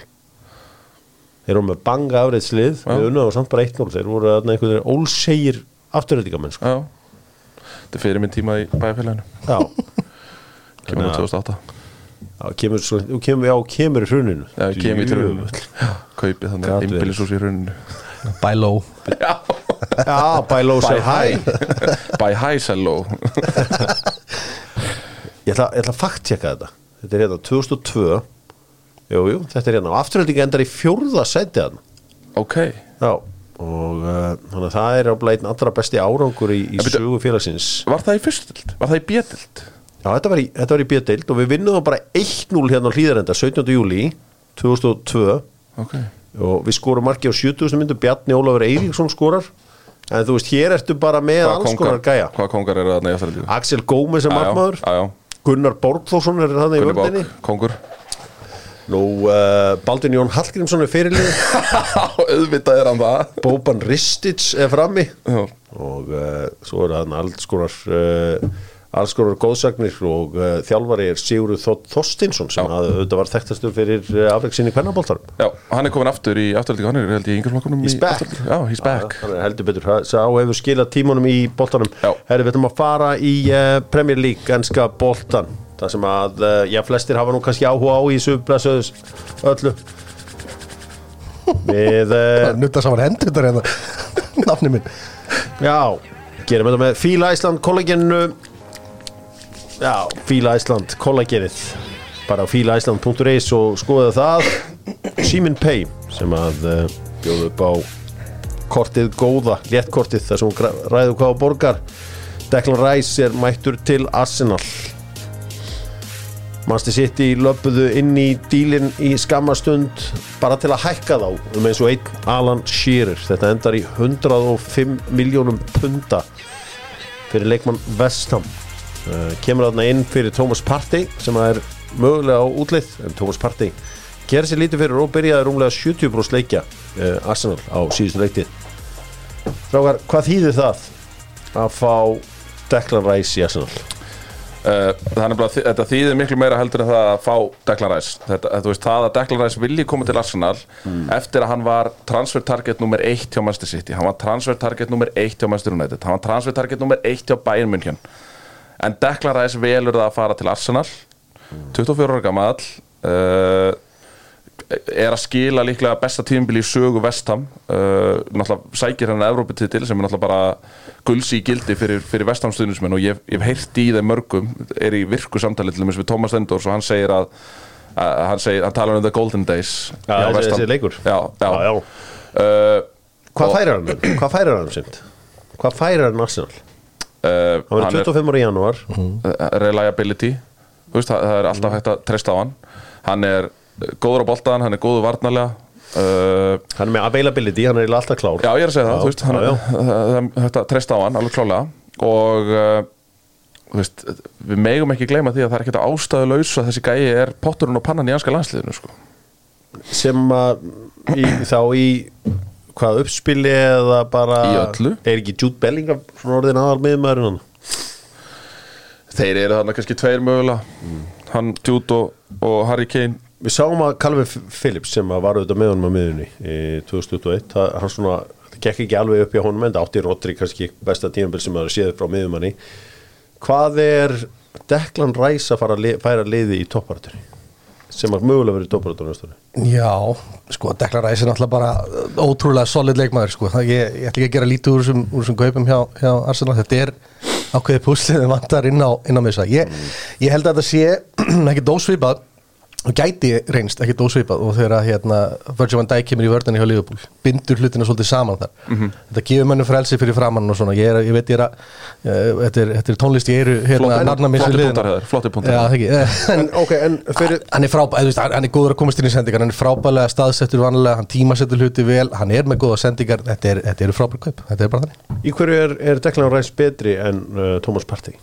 [SPEAKER 1] þeir eru með banga afriðslið
[SPEAKER 3] Já.
[SPEAKER 1] við unnum á samt bara 1-0 þeir voru einhvern veginn ólsegir afturlíkamenn sko.
[SPEAKER 3] Þetta er fyrir minn tíma í bæjarfélaginu.
[SPEAKER 1] Já,
[SPEAKER 3] Kemur
[SPEAKER 1] Þannig
[SPEAKER 3] á
[SPEAKER 1] að-
[SPEAKER 3] 2008
[SPEAKER 1] já, kemur, svo, þú kemur, já, kemur í hruninu.
[SPEAKER 3] Já, ég kem í
[SPEAKER 1] Djöfull.
[SPEAKER 3] Kaupið þannig innbýlisús í hruninu.
[SPEAKER 2] By low
[SPEAKER 3] Já,
[SPEAKER 1] já, by low hi
[SPEAKER 3] high By high sello
[SPEAKER 1] Ég ætla, ég ætla að fakttjekka þetta. Þetta er hérna 2002 Jú, jú, þetta er hérna. Og afturhalding endar í fjórða sæti hann
[SPEAKER 3] Ok,
[SPEAKER 1] Já, og uh, þannig að það er áblæð einn allra besti árangur í, í sögu félagsins
[SPEAKER 3] var það í fyrstild? Var það í bjötild?
[SPEAKER 1] Já, þetta var í, í B-deild og við vinnum bara 1-0 hérna á hlýðarenda 17. júli 2002
[SPEAKER 3] Ok
[SPEAKER 1] og við skorum marki á 7000 myndu Bjarni Ólafur Eiríksson skorar en þú veist, hér ertu bara með
[SPEAKER 3] Hvaða
[SPEAKER 1] alls konar gæja
[SPEAKER 3] hvaða þarna í afturhaldingu?
[SPEAKER 1] Axel Gómez
[SPEAKER 3] Já, já,
[SPEAKER 1] Gunnar Borgþórsson er þannig í völdinni
[SPEAKER 3] Bók, kóngur
[SPEAKER 1] Nú, uh, Baldin Jón Hallgrímsson er fyrirlið
[SPEAKER 3] Auðvitað er hann það.
[SPEAKER 1] Boban Ristich er frammi.
[SPEAKER 3] Já,
[SPEAKER 1] og uh, svo er hann alls konar uh, alls konar góðsagnir og þjálfari er Sigurður Þótt Þorstinsson sem
[SPEAKER 3] Já.
[SPEAKER 1] að auðvitað var þekktastur fyrir afreiksinni kvennaboltarum
[SPEAKER 3] já, hann er komin aftur í afturhaldingu Hann er held í yngjörflokkunum
[SPEAKER 1] He's back.
[SPEAKER 3] Já, he's back.
[SPEAKER 1] er heldur betur, sá hefur skilað tímunum í boltanum.
[SPEAKER 3] Já.
[SPEAKER 1] Herri, við ætlum að fara í Premier League, enska boltan það sem að, uh, já, flestir hafa nú kannski áhuga á í subblasöðus öllu. Við uh,
[SPEAKER 2] Nutta saman hendur þetta reyna Nafni minn.
[SPEAKER 1] Já, gerum þetta með Fíla Ísland kollagenu Já, Fíla Ísland kollagenið bara á fílaísland.is og skoða það. Simin Pay sem að uh, bjóðu upp á kortið góða, léttkortið þar sem hún ræður hvað á borgar. Declan Rice er mættur til Arsenal Manchester City löpuðu inn í dílinn í skammastund bara til að hækka þá um eins og einn Alan Shearer. Þetta endar í 105 miljónum punta fyrir leikmann Vestham uh, kemur þarna inn fyrir Thomas Partey sem er mögulega á útlið en Thomas Partey gerir sér lítið fyrir og byrjaði rúmlega 70% leikja uh, Arsenal á síðustu leiktið Strákar, hvað þýðir það að fá Declan Rice í Arsenal?
[SPEAKER 3] Það er nefnilega, þetta þýðir miklu meira heldur en það að fá Declan Rice. Þetta, veist, það að Declan Rice vilji koma til Arsenal eftir að hann var transfer target nummer 1 hjá Manchester City. Hann var transfer target nummer 1 hjá Manchester United. Hann var transfer target nummer 1 hjá Bayern München. En Declan Rice velur það að fara til Arsenal. 24 ára gamall. Uh, er að skila líklega besta tímbil í sögu Vestham uh, náttúrulega sækir hann Evróputitil sem er náttúrulega bara gulsi í gildi fyrir, fyrir Vestham stuðnismenn og ég hef heyrt í þeim mörgum er í virku samtali til dæmis við Thomas Endors og hann segir að, að hann, segir, hann talar um the golden days
[SPEAKER 1] Já, þessi- leikur.
[SPEAKER 3] já, já.
[SPEAKER 1] Já.
[SPEAKER 3] Uh,
[SPEAKER 1] Hvað færir hann? Hvað færir hann semt? Hvað færir hann Arsenal?
[SPEAKER 3] uh,
[SPEAKER 1] Hann verður
[SPEAKER 3] er
[SPEAKER 1] 25 ára í janúar
[SPEAKER 3] uh, reliability veist, það, það er alltaf hægt að treysta á hann Hann er góður á boltan, hann er góður varnarlega. Uh,
[SPEAKER 1] Hann er með availability, hann er alltaf klár.
[SPEAKER 3] Já, ég er að segja það,
[SPEAKER 1] Já,
[SPEAKER 3] þú veist, hann,
[SPEAKER 1] já, já.
[SPEAKER 3] það það að treysta á hann, alveg klálega og uh, veist, við megum ekki gleyma því að það er ekkert ástæðu laus að þessi gæi er potturinn og pannan í anska landsliðinu sko.
[SPEAKER 1] sem að í, þá í hvað uppspili eða bara er ekki Jude Bellingham svona orðin aðal miðmaðurinn hann?
[SPEAKER 3] Þeir eru þarna kannski tveir mögulega. Hann, Jude og, og Harry Kane
[SPEAKER 1] Við sáum að Calvin Phillips sem var auðvitað með honum á miðunni í 2021, það, hann svona það gekk ekki alveg upp í honum en það átti Rodri kannski besta tímabil sem að séð frá miðumanni Hvað er Declan Rice að fara að li, færa liði í toppartur sem að mögulega verið ári?
[SPEAKER 2] Já, sko, Deklar Ræs er náttúrulega bara ótrúlega solid leikmaður, sko. Það, ég, ég ætla ekki að gera lítið úr þessum, kaupum hjá, hjá Arsenal. Þetta er ákveðið púslið vantar inn á, á missa. Ég, ég held að þetta sé ekki dósvipað gæti reynst ekki dósvipað og þegar að, hérna, Virgil van Dijk kemur í vörðinni hjá Liverpool, bindur hlutina svolítið saman þar. Þetta gefur mönnu frelsi fyrir framann og svona. Ég, er, ég veit ég er að, uh, þetta, er, þetta er tónlist ég eru hérna,
[SPEAKER 3] Flott-
[SPEAKER 2] nafna mér sem
[SPEAKER 3] Flottir punktar hefur,
[SPEAKER 2] hann er frábæð, hann er góður að komast inn í sendingar hann er frábæðlega staðsettur vanlega, hann tímasettur hluti vel hann er með góða sendingar, þetta, er, þetta eru frábæð kaup, þetta er bara þannig
[SPEAKER 1] í hverju er, er Declan Rice betri en uh, Thomas Partey?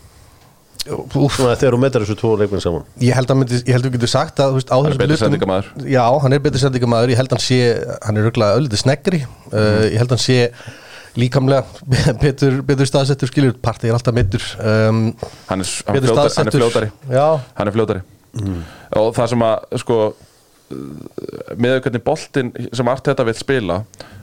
[SPEAKER 1] Svona þegar þú metar þessu tvo leikmenn saman.
[SPEAKER 2] Ég held að við getum sagt að þú veist, á
[SPEAKER 3] er
[SPEAKER 2] hlutum-
[SPEAKER 3] sendingarmaður.
[SPEAKER 2] já, hann er betur sendingamaður, ég held að hann sé hann er örgulega öllítið sneggri. Uh, ég held að hann sé líkamlega betur, betur staðsettur skilur. Partí er alltaf meittur um,
[SPEAKER 3] Hann er, hann
[SPEAKER 2] betur
[SPEAKER 3] hann er fljótari.
[SPEAKER 2] Já,
[SPEAKER 3] Hann er fljótari. Og það sem að, sko með hvernig boltinn sem Arteta vil spila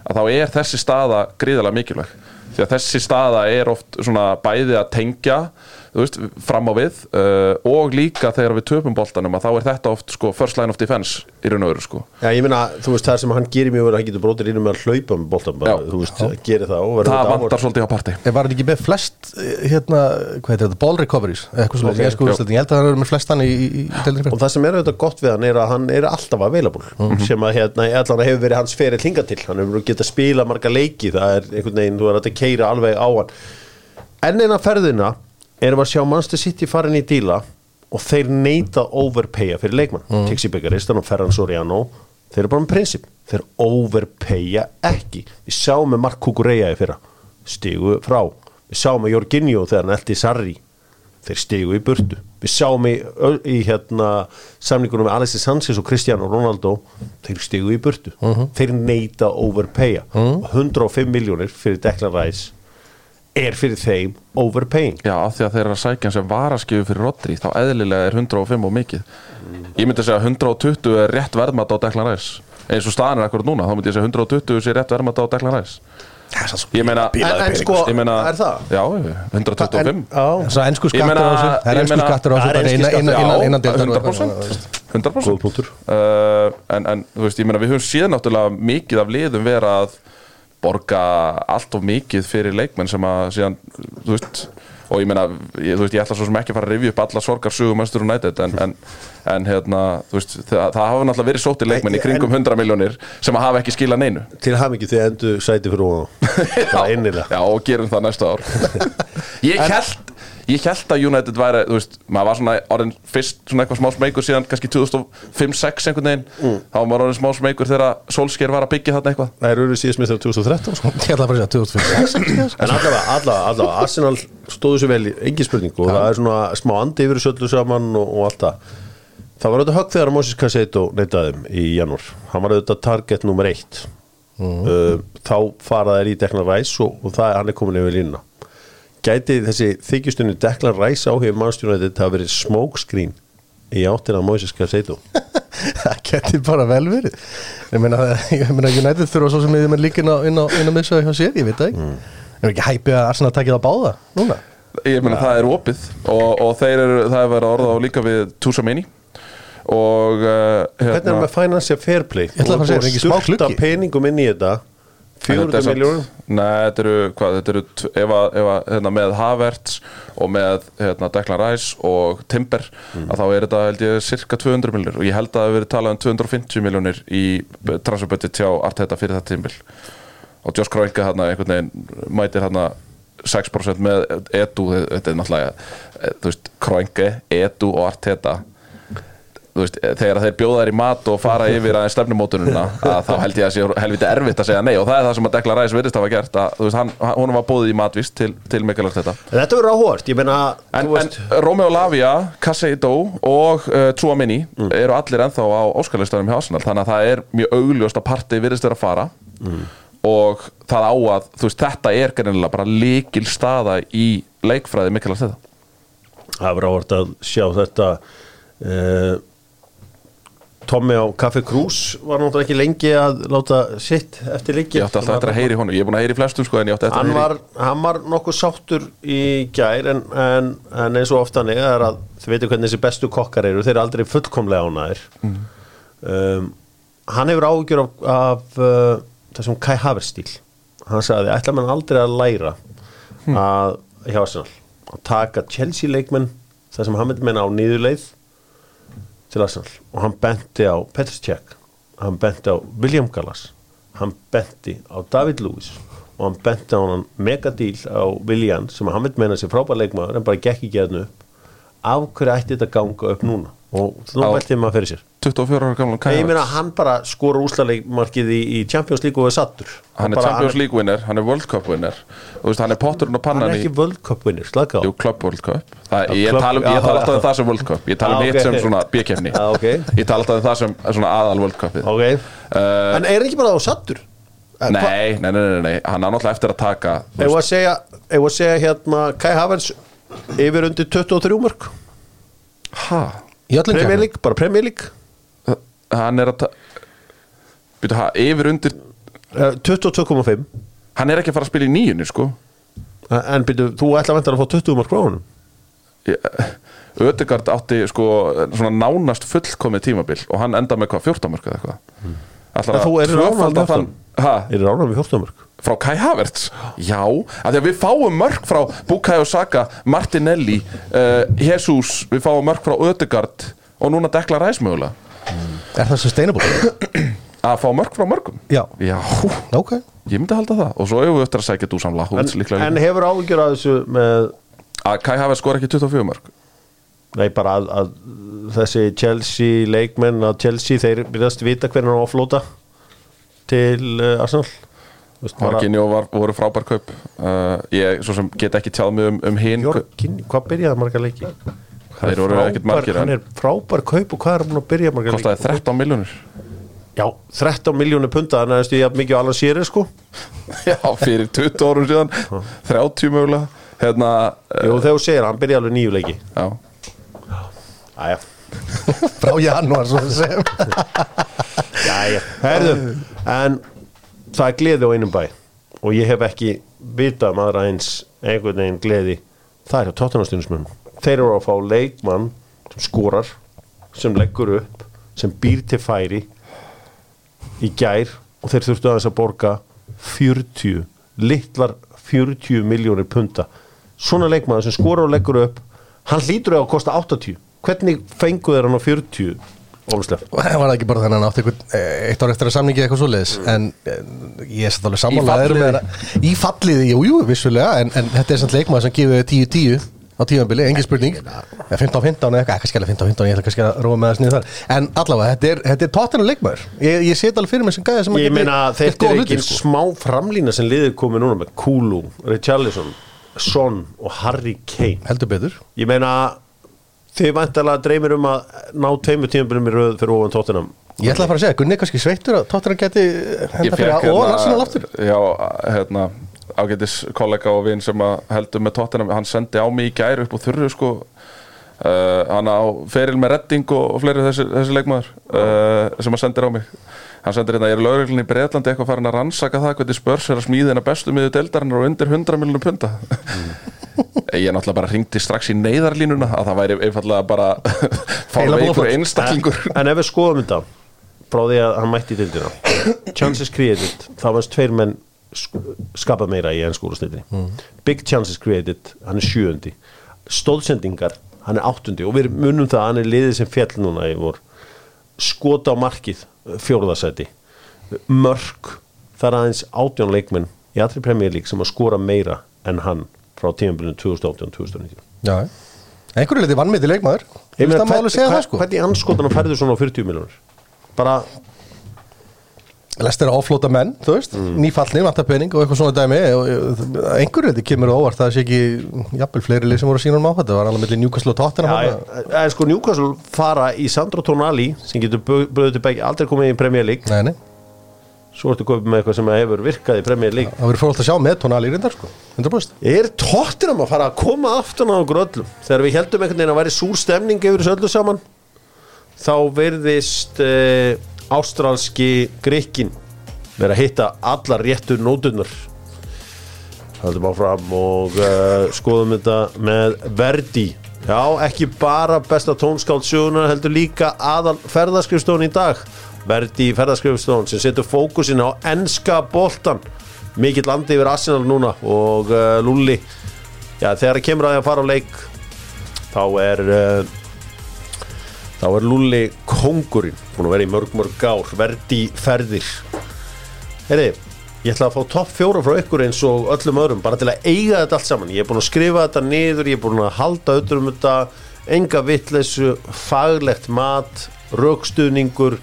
[SPEAKER 3] að þá er þessi staða gríðalega mikilvæg. Því að þessi staða er oft svona bæði að tengja þú veist, fram á við uh, og líka þegar við töpum boltanum að þá er þetta oft sko first line of defense í raun og veru sko.
[SPEAKER 1] Já, ég meina, þú veist, það sem hann gerir mjög verið hann getur brotir inn með að hlaupa með boltan bara,
[SPEAKER 3] Já.
[SPEAKER 1] þú veist, gerir það og verður
[SPEAKER 3] það
[SPEAKER 1] áhorf-
[SPEAKER 3] svolítið á parti
[SPEAKER 2] var hann ekki með flest eh, hérna, hvað heitir þetta, ball recoveries eða eitthvað svolítið, ég, sko, ég held að hann er með flest hann í, í, í,
[SPEAKER 1] og það sem er auðvitað gott við hann er að hann er alltaf available sem að hérna, allan hefur verið hans ferið hlinga til. Hann hefur getað að spila marga leiki það er einhvern veginn, þú er að keira alveg á hann. En eina ferðina erum að sjá Manchester City farin í díla og þeir neita að overpaya fyrir leikmann, mm. Tixi Begaristan og Ferran Soriano þeir eru bara með prinsip. Þeir overpaya ekki. Við sjáum með Mark Kukureya í fyrra stigu frá, við sjáum með Jorginho þegar hann eldi Sarri þeir stigu í burtu. Við sjáum í, í hérna samningunum með Alexis Sanchez og Cristiano Ronaldo þeir stigu í burtu. Þeir neita að overpaya. Og 105 miljónir fyrir Declan Rice er fyrir þeim overpaying.
[SPEAKER 3] Já, af því að þeir eru að sækja hann sem varaskjöfu fyrir Rodri þá eðlilega er 105 og mikið. Ég myndi að segja að 120 er rétt verðmat á Declan Rice. Eins og staðan er akkurat núna, þá myndi ég segja að 120 sé rétt verðmat á Declan Rice. Ég meina,
[SPEAKER 1] En- en sko,
[SPEAKER 3] ég meina
[SPEAKER 1] er það?
[SPEAKER 3] Já, 125
[SPEAKER 1] En- já.
[SPEAKER 2] Svo ennsku
[SPEAKER 3] Ég
[SPEAKER 2] skattur
[SPEAKER 3] meina-
[SPEAKER 2] á þessu Það er ennsku skattur á þessu
[SPEAKER 1] er
[SPEAKER 2] innan- og-
[SPEAKER 3] 100% 100%
[SPEAKER 1] Góð punktur.
[SPEAKER 3] uh, en, en þú veist, ég meina við höfum séð náttúrulega mikið af liðum vera að borga allt of mikið fyrir leikmenn sem að síðan, þú veist og ég meina, ég, þú veist, ég ætla svo sem ekki að fara að rifja upp alla sorgar sögum Manchester United en, en, en hérna, þú veist, það, það hafa náttúrulega verið sóttir leikmenn í kringum 100 miljónir sem að hafa ekki skilað neinu.
[SPEAKER 1] Til hamingi þið endur sæti fyrir ofan. Það er innilega.
[SPEAKER 3] Já, og gerum það næsta ár. Ég held Ég held að United væri, þú veist, maður var svona orðin fyrst svona eitthvað smá smeykur síðan kannski 2005-06 einhvern veginn. Þá var maður orðin smá smeykur þegar Solskjær var að byggja þarna eitthvað.
[SPEAKER 1] Það er auðvitað síðast með 2013 sko.
[SPEAKER 2] Ég bara að segja 2005
[SPEAKER 1] en allavega, allavega, allavega Arsenal stóðu sér vel, í- engin spurning og það er svona smá andi yfir þessu öllu saman og, og allt það. Það var auðvitað högg þegar Moses Cassetto neitaðum í janúar. Hann var auðvitað target nummer eitt. Uh, þá fara þær í Declan Rice og, og það er hann er komin yfir línuna gæti þessi þykjustunni Declan Rice áhugum mannstjónættið það hafi verið smokescreen í áttina Moses Cassetto
[SPEAKER 2] Það geti bara vel verið. Ég meina, ég meina United þurfa svo sem við með líka inn á, inn á, á miðsöðu hjá sér, ég veit það ekki. Er ekki hæpið að Arsenal takið á báða núna?
[SPEAKER 3] Ég meina það er opið og, og þeir eru, það er verið að orða á líka við Tusamini og uh,
[SPEAKER 1] hvernig er með financial fair play?
[SPEAKER 2] Ég að að er smá
[SPEAKER 1] sturta
[SPEAKER 2] klukki?
[SPEAKER 1] peningum inn í þetta
[SPEAKER 3] Þetta
[SPEAKER 1] 400
[SPEAKER 3] samt-
[SPEAKER 1] miljónum
[SPEAKER 3] Nei, þetta eru, hvað, þetta eru ef að, ef að hérna, með Havertz og með hérna, Declan Rice og Timber að þá er þetta held ég cirka 200 miljónir og ég held að það hefur verið talað um 250 miljónir í transferbudget hjá Arteta fyrir þetta tímbil og Josh Kroenke hérna einhvern veginn mætir hérna 6% með Edu, þetta er náttúrulega eh, þú veist, Kroenke, Edu og Arteta. þú veist, þegar þeir bjóða þær í mat og fara yfir aðeins stefnumótununa að þá held ég að sé helviti erfitt að segja nei. Og það er það sem að Dekla Ræs virðist hafa gert að veist, hann, hún var bóðið í matvist til, til Mikael Arteta.
[SPEAKER 1] Þetta verður áhugast, ég meina
[SPEAKER 3] En, en Romeo Lavia, Caseido og uh, Tsuamini eru allir ennþá á óskarlistanum hjá Arsenal. Þannig að það er mjög augljóst að partið virðist vera að fara. Og það á að veist, þetta er greinilega bara líkil staða í leikfræði
[SPEAKER 1] verður sjá þetta uh, Tommi á Café Krús var náttúrulega ekki lengi að láta sitt eftir líki
[SPEAKER 3] Ég átti alltaf eftir að heyri honum, ég er búin að heyri flestum sko en ég átti eftir
[SPEAKER 1] hann
[SPEAKER 3] að
[SPEAKER 1] var, hann var nokkuð sáttur í gær en, en, en eins og ofta hann er að þið veitum hvernig þessi bestu kokkar eru. Þeir eru aldrei fullkomlega ánæðir um, hann hefur áhugjur af, af uh, þessum Kai Havertz stíl hann sagði ætla mann aldrei að læra að hjá Arsenal? Að taka Chelsea leikmenn þar sem hann myndi menna á nýðuleið til Arsenal og hann benti á Petr Cech hann benti á William Gallas hann benti á David Lewis og hann benti á hann megadíl á William sem hann myndi menna sér frábær leikmaður en bara gekk ekki hérna upp. Af hverju ætti þetta ganga upp núna og nú
[SPEAKER 3] Á-
[SPEAKER 1] velti maður fyrir sér.
[SPEAKER 3] 24 ára gamla Kai
[SPEAKER 1] ég meina hann bara skora úslaleikmarkið í, í Champions League og er sattur
[SPEAKER 3] Hann er
[SPEAKER 1] bara-
[SPEAKER 3] Champions League winner, hann er World Cup winner. Og þú veist, hann er potturinn og
[SPEAKER 1] hann
[SPEAKER 3] pannan
[SPEAKER 1] er
[SPEAKER 3] í
[SPEAKER 1] ekki World Cup vinnir, slaka á.
[SPEAKER 3] Jú, Club World Cup. Það, Ég
[SPEAKER 1] Club-
[SPEAKER 3] tala um,
[SPEAKER 1] já,
[SPEAKER 3] ég tala alltaf um það sem World Cup. Ég tala um
[SPEAKER 1] Já,
[SPEAKER 3] hitt
[SPEAKER 1] ok.
[SPEAKER 3] sem svona bjökefni
[SPEAKER 1] Já, ok.
[SPEAKER 3] Ég tala alltaf um það sem svona aðal World Cupið.
[SPEAKER 1] Ok,
[SPEAKER 3] uh,
[SPEAKER 1] en er ekki bara þá sattur
[SPEAKER 3] nei, nei, nei, nei, nei, hann er náttúrulega eftir að taka þú
[SPEAKER 1] Ef að segja, ef að segja hérna Kai Havertz yfir undir 23 mörg
[SPEAKER 2] öllum
[SPEAKER 1] Premier League, bara Premier League.
[SPEAKER 3] Hann er að Býtu, ha, yfir undir
[SPEAKER 1] Eh, 22,5
[SPEAKER 3] Hann er ekki að fara að spila í nýjunni, sko.
[SPEAKER 1] En byrju, þú ætla að venda að fá 20 mörg frá honum?
[SPEAKER 3] Ödegard átti sko svona nánast fullkomið tímabil og hann enda með hvað, 14 mörg eða eitthvað? Að ha,
[SPEAKER 1] Er það ánægð með 14 mörg?
[SPEAKER 3] Frá Kai Havertz. Já, af því að við fáum mörg frá Bukayo Saka, Martinelli uh, Jesus, við fáum mörg frá Ödegard og núna Dekla Ræs mögulega.
[SPEAKER 2] Er það sustainable?
[SPEAKER 3] að fá mörg frá mörgum.
[SPEAKER 2] Já.
[SPEAKER 3] já,
[SPEAKER 2] ok.
[SPEAKER 3] Ég myndi halda það. Og svo hefur við eftir að sækja Dusan Lahúts
[SPEAKER 1] En,
[SPEAKER 3] líklega
[SPEAKER 1] en hefur áhugjur að þessu með
[SPEAKER 3] að Kai Havertz skor ekki 24 mörg
[SPEAKER 1] Nei, bara að, að þessi Chelsea leikmenn að Chelsea, þeir byrjast vita hvernig hann á að flóta til uh, Arsenal
[SPEAKER 3] Var, voru frábær kaup. Uh, ég svo sem get ekki tjáð mig um, um hinn
[SPEAKER 1] Jorginho, hvað byrjaði marga leiki?
[SPEAKER 3] Þeir voru ekkert margir,
[SPEAKER 1] Hann er frábær kaup og hvað er hann að byrja marga leiki?
[SPEAKER 3] kostaði 13 miljónur
[SPEAKER 1] Já, 13 miljónir punta, þannig að það er mikið á allan séri sko.
[SPEAKER 3] Já, fyrir 20 árum síðan. 30 mögulega. Hérna, uh,
[SPEAKER 1] Jú, þegar þú segir, hann byrja alveg nýju leiki.
[SPEAKER 3] Já.
[SPEAKER 1] Æja,
[SPEAKER 2] Frá janúar svo að segja.
[SPEAKER 1] Jæja, herðu En það er gleði á einum bæ Og ég hef ekki vitað um aðra eins einhvern veginn gleði. Það er hjá tóttunarstundismunum Þeir eru að fá leikmann sem skorar sem leggur upp sem býr til færi í gær og þeir þurftu aðeins að borga 40, litlar 40 miljónir punta. Svona leikmann sem skorar og leggur upp hann hlýtur á að kosta 80 hvernig fengu þeir hann á 40 Óluslef
[SPEAKER 2] Var það ekki bara þannig að hann átti eh, eitt ár eftir að samningi eitthvað svoleiðis en eh, ég er satt alveg það í falliði, jú, jú, vissulega en, en þetta er samt leikmaður sem gefur 10-10 á tíðanbili, engin spurning. Ja, 15-15 eða eitthvað, alveg 15-15 ég ætla kannski að róa með það snið þar. En allavega, þetta er, þetta er tóttina leikmaður. Ég, ég set alveg fyrir mig sem gæði sem að
[SPEAKER 1] Ég
[SPEAKER 2] geti
[SPEAKER 1] meina þetta er ekki
[SPEAKER 2] sko.
[SPEAKER 1] smá framlína sem liðið komið núna með Kulu, Richarlison Son og Harry Kane.
[SPEAKER 2] Heldur betur.
[SPEAKER 1] Ég meina þið vantarlega dreymir um að ná tveimur tímabunum í röð fyrir ofan tóttinam
[SPEAKER 2] ég ætla að fara að segja, Gunni er kannski sveittur að tóttina geti henda fyrir og Arsenal aftur.
[SPEAKER 3] Já, hérna ágætis kollega og vinn sem að heldur með tóttina hann sendi á mig í gæri upp á þurru sko. Uh, hann á feril með redding og, og fleiri þessi, þessi leikmaður uh, sem hann sendir á mig. Hann sendir hérna, ég er lögreglunni í Breitlandi eitthvað farin að rannsaka það hvernig spörs er að smíðina bestu miður deildarinnar og undir 100 miljonum punta ég náttúrulega bara ringdi strax í neyðarlínuna að það væri einfallega bara fá
[SPEAKER 2] Heila
[SPEAKER 3] veikur
[SPEAKER 2] blóðfall.
[SPEAKER 3] einstaklingur.
[SPEAKER 1] En ef við skoðum þetta frá því að hann mætti í dildina Chances created, það varst tveir menn sk- skapað meira í ennskúrasteytri Big chances created, hann er sjöundi. Stóðsendingar, hann er áttundi. Og við munum það að hann er liðið sem fjall núna í vor. Skota á markið fjórðasæti mörk, það er aðeins átján leikmenn í Premier League sem að skora meira en hann frá tímabilinu 2018-2019
[SPEAKER 2] Já, einhverju leiti vannmiti leikmaður.
[SPEAKER 1] Ég
[SPEAKER 2] Ég
[SPEAKER 1] meina,
[SPEAKER 2] veist að máli segja það sko?
[SPEAKER 1] Hvernig anskotana færðu svona á 40 miljonur? Bara,
[SPEAKER 2] Lest er að offlóta menn, þú veist.
[SPEAKER 1] Mm.
[SPEAKER 2] Nýfallni, vantar pening og eitthvað svona dæmi. Einhverju leiti kemur það óvart. Það sé ekki jafnvel fleiri lið sem voru að sína um á þetta. Var alveg millir Newcastle og Tottenham
[SPEAKER 1] já, það er sko Newcastle fara í Sandro Tonali sem getur bröðið til bæki aldrei komið í Premier League.
[SPEAKER 2] Nei, nei,
[SPEAKER 1] svo ertu komið með eitthvað sem hefur virkað í Premier League.
[SPEAKER 2] Það verður frólt að sjá með tónali í reyndar sko. 100%
[SPEAKER 1] Er tóttinam að fara að koma aftan á okkur öllum? Þegar við heldum einhvern veginn að væri súr stemning yfir þessu öllu saman þá verðist uh, ástralski grikkin vera að hitta allar réttur nótunar höldum áfram og uh, skoðum þetta með Verdi. Já, ekki bara besta tónskáld sjögunar heldur líka aðal ferðaskrifstofun í dag Verdi ferðaskrifstofun sem setur fókusin á enska boltan mikill landi yfir Arsenal núna og uh, Lulli. Já, þegar það kemur að því að fara á leik þá er uh, þá er Lulli kongurinn búin að vera í mörg mörg ár Verdi ferðir. Heyri, ég ætla að fá topp fjóra frá ykkur eins og öllum öðrum bara til að eiga þetta allt saman. Ég er búin að skrifa þetta niður, ég er búin að halda auðvitað um þetta, enga vitleysu faglegt mat rökstuðningur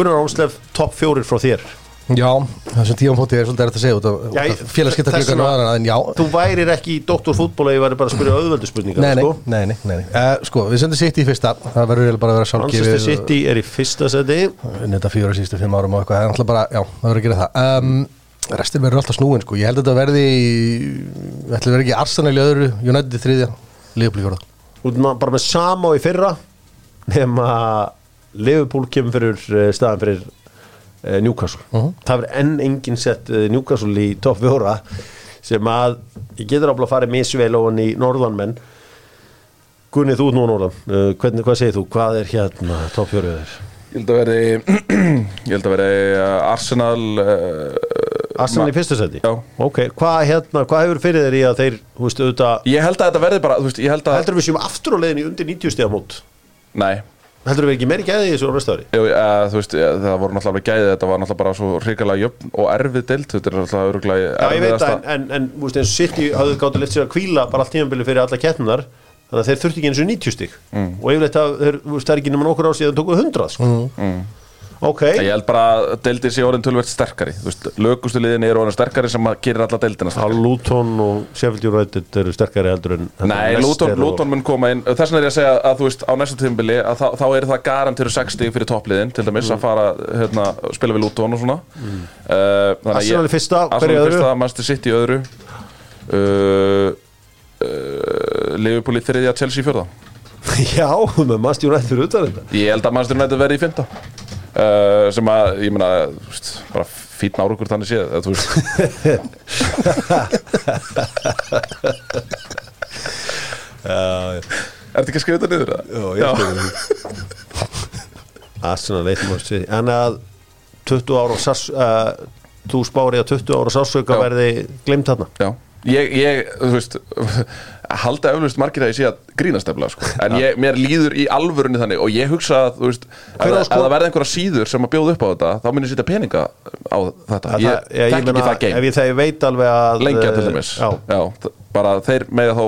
[SPEAKER 1] Gunnar Ámslef, topp fjórir frá þér.
[SPEAKER 2] Já, þessum tíum fóti er svolítið erfitt að segja út af-
[SPEAKER 1] Já,
[SPEAKER 2] út af félagskipta
[SPEAKER 1] þess
[SPEAKER 2] klukkan og aðra en já.
[SPEAKER 1] Þú værir ekki í doktorfútból ef ég væri bara að spyrja auðvöldu spurningar
[SPEAKER 2] Nei,
[SPEAKER 1] sko.
[SPEAKER 2] nei, nei, nei, nei. Uh, Sko, við sendum sitt í fyrsta. Það verður bara að vera
[SPEAKER 1] Manchester
[SPEAKER 2] sjálfgefið
[SPEAKER 1] City er í fyrsta seti
[SPEAKER 2] Netta fjóra sístu fimm árum og eitthvað Það er alltaf bara, já, það verður að gera það. Um, Restin verður alltaf snúin, sko. Ég held að þetta verði Ætli verði ekki Arsenal í öðru United í þriðja Liverpool í fjóra
[SPEAKER 1] Út bara með sama og í fyrra nema Liverpool kemur fyrir eh, staðan fyrir uh, Newcastle
[SPEAKER 2] Mhm.
[SPEAKER 1] það verður enn enginn sett uh, Newcastle í topp fjóra sem að ég getur áfla að fara misvel ofan í norðanmenn Gunni þú út nú norðan uh, hvernig, hvað segir þú, hvað er hérna topp fjóra þér?
[SPEAKER 3] Ég held að veri Ég held að veri Arsenal uh,
[SPEAKER 1] Arsenal í fyrsta seti?
[SPEAKER 3] Já.
[SPEAKER 1] Ok, hvað hérna, hvað hefur fyrir þér í að þeir, veist,
[SPEAKER 3] Ég held að þetta verði bara, þú veist, ég held að
[SPEAKER 1] heldur við séum aftur á leiðinni undir 90 stiga mót
[SPEAKER 3] Nei,
[SPEAKER 1] heldur við ekki meiri gæði í þessu næsta ári?
[SPEAKER 3] Jú, uh, þú veist, eh, það voru náttúrulega gæðið Þetta var náttúrulega bara svo hrikalega jöfn og erfið deild Þetta er náttúrulega öruglega
[SPEAKER 1] Já, ég veit það, en, en, en þú veist, eins og City hafðu gáttu litt sér að kvíla bara allt tímanbili fyrir alla keppnunar þannig að þeir þurfti ekki eins og 90 stig
[SPEAKER 3] Mm.
[SPEAKER 1] og yfirleitt að þeir, þú veist, það er ekki nema nokkur ár síðan tókuð 100 sko. Ok,
[SPEAKER 3] Ég held bara að deildir sé orðin tölvert sterkari. Lögustu liðin eru orðin sterkari sem að gerir alla deildina
[SPEAKER 1] að
[SPEAKER 3] sterkari
[SPEAKER 1] Luton og Sheffield United eru sterkari heldur en
[SPEAKER 3] Nei, Luton,
[SPEAKER 1] og-
[SPEAKER 3] Luton mun koma inn. Þess vegna er ég að segja að þú veist á næsta tímbili að þá, þá er það garantiru 60 fyrir toppliðin til dæmis að fara hérna, spila við Luton og svona. Mm. uh,
[SPEAKER 1] Arsenal í fyrsta, hverju öðru?
[SPEAKER 3] Manchester City öðru. Uh, uh, Liverpool í þriðja, Chelsea í fjörða
[SPEAKER 1] Já, með Manchester United fyrir utan þetta.
[SPEAKER 3] Ég held að Manchester United verði í fymta uh, sem að, ég veist, bara fýtn árugur þannig séð þú veist, Er þetta ekki að skrifa þetta niður?
[SPEAKER 1] já, ég spyrir Arsenal veit maður sér. En að 20 ára uh, þú spári að 20 ára
[SPEAKER 3] Já.
[SPEAKER 1] verði glimt þarna?
[SPEAKER 3] Já, ég, ég, þú veist halda eflust margir að ég sé að grínast eflega, sko. en ég, mér líður í alvörunni þannig og ég hugsa að, þú veist ef,
[SPEAKER 1] á
[SPEAKER 3] það-
[SPEAKER 1] sko-
[SPEAKER 3] ef það verði einhverja síður sem að bjóða upp á þetta þá mun ég setja peninga á þetta.
[SPEAKER 1] Að
[SPEAKER 3] ég
[SPEAKER 1] það- ég meina,
[SPEAKER 3] ekki það
[SPEAKER 1] ef
[SPEAKER 3] geim
[SPEAKER 1] ég, þegar ég veit alveg að
[SPEAKER 3] lengja til
[SPEAKER 1] eh,
[SPEAKER 3] dæmis.
[SPEAKER 1] já,
[SPEAKER 3] þ- bara þeir mega þá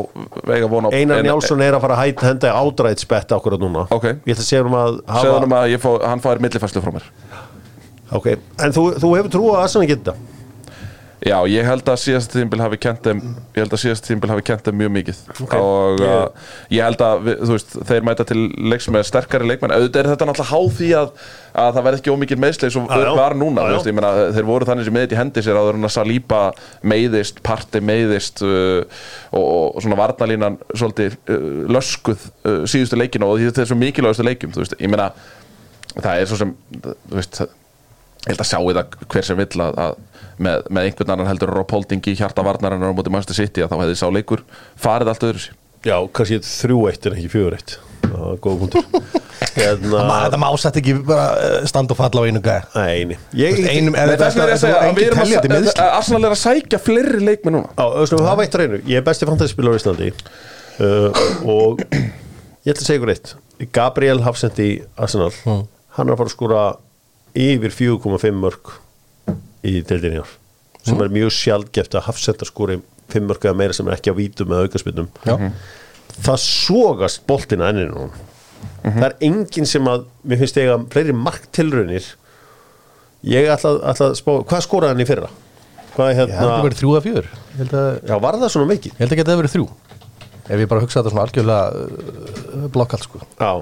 [SPEAKER 3] vega vona á
[SPEAKER 1] Einar Njálsson er að fara að hætta henda ádræðsbett akkurat núna.
[SPEAKER 3] Ok.
[SPEAKER 1] Ég ætla að segja um að hafa
[SPEAKER 3] hann að fá, hann fær millifæslu frá mér.
[SPEAKER 1] Ok, en þú, þú hefur trú að Arsenal geta
[SPEAKER 3] Já, ég held að síðast tímbil hafi kent þeim ég held að síðast tímbil hafi kent þeim mjög mikið
[SPEAKER 1] Ok.
[SPEAKER 3] og
[SPEAKER 1] Ég-
[SPEAKER 3] uh, ég held að við, þú veist, þeir mæta til leiks með sterkari leikmenn auðvitað er þetta náttúrulega háð því að, að það verði ekki ómikið svo
[SPEAKER 1] Já, já.
[SPEAKER 3] var núna, þú veist, ég meina þeir voru þannig sem með þetta í hendi sér áður en að Saliba meiðist, Partey meiðist uh, og, og svona varnalínan svolítið uh, löskuð uh, síðustu leikina og þetta er svo mikilvægastu leikum þú veist, ég meina það er svo sem, þú veist ég held að sjá það hver sem vill að, að með, með einhvern annan heldur Rob Holding í hjarta varnarinnar á móti Manchester City að þá hefði sá leikur farið allt öðru sér
[SPEAKER 1] Já, kannski þrjú eitt en ekki fjögur eitt. Það var góð punktur. Hérna
[SPEAKER 2] Það má sætt ekki bara eh, standa og falla á einu gæða
[SPEAKER 1] Nei, nei. Ég,
[SPEAKER 2] Einum,
[SPEAKER 3] er að Arsenal er að sækja fleiri leikmi núna.
[SPEAKER 1] Já, þú veist, hafa eitt á reynu. Ég er besti fantasyspilur á Íslandi. Uh, Og ég ætla að segja ykkur eitt. Gabriel Hafsend í Arsenal. Hann er að fara að skúra yfir 4,5 mörg í deildinni ár sem er mjög sjaldgeft að Hafsend að skúri fimm mörg eða meira sem er ekki á vítum eða aukaspytum
[SPEAKER 2] Já.
[SPEAKER 1] það sogast boltina enninu hún það er enginn sem að mér finnst ég að fleiri marktilraunir. Ég ætla, ætla að spá hvað skoraði hann í fyrra? Hvað er
[SPEAKER 2] Já, það hefði
[SPEAKER 1] hérna
[SPEAKER 2] verið þrjú að fjör að,
[SPEAKER 1] já var það svona mikið?
[SPEAKER 2] Ég held að geta verið þrjú. Ef ég bara hugsa þetta svona algjörlega uh, blokkalt sko.
[SPEAKER 1] Já,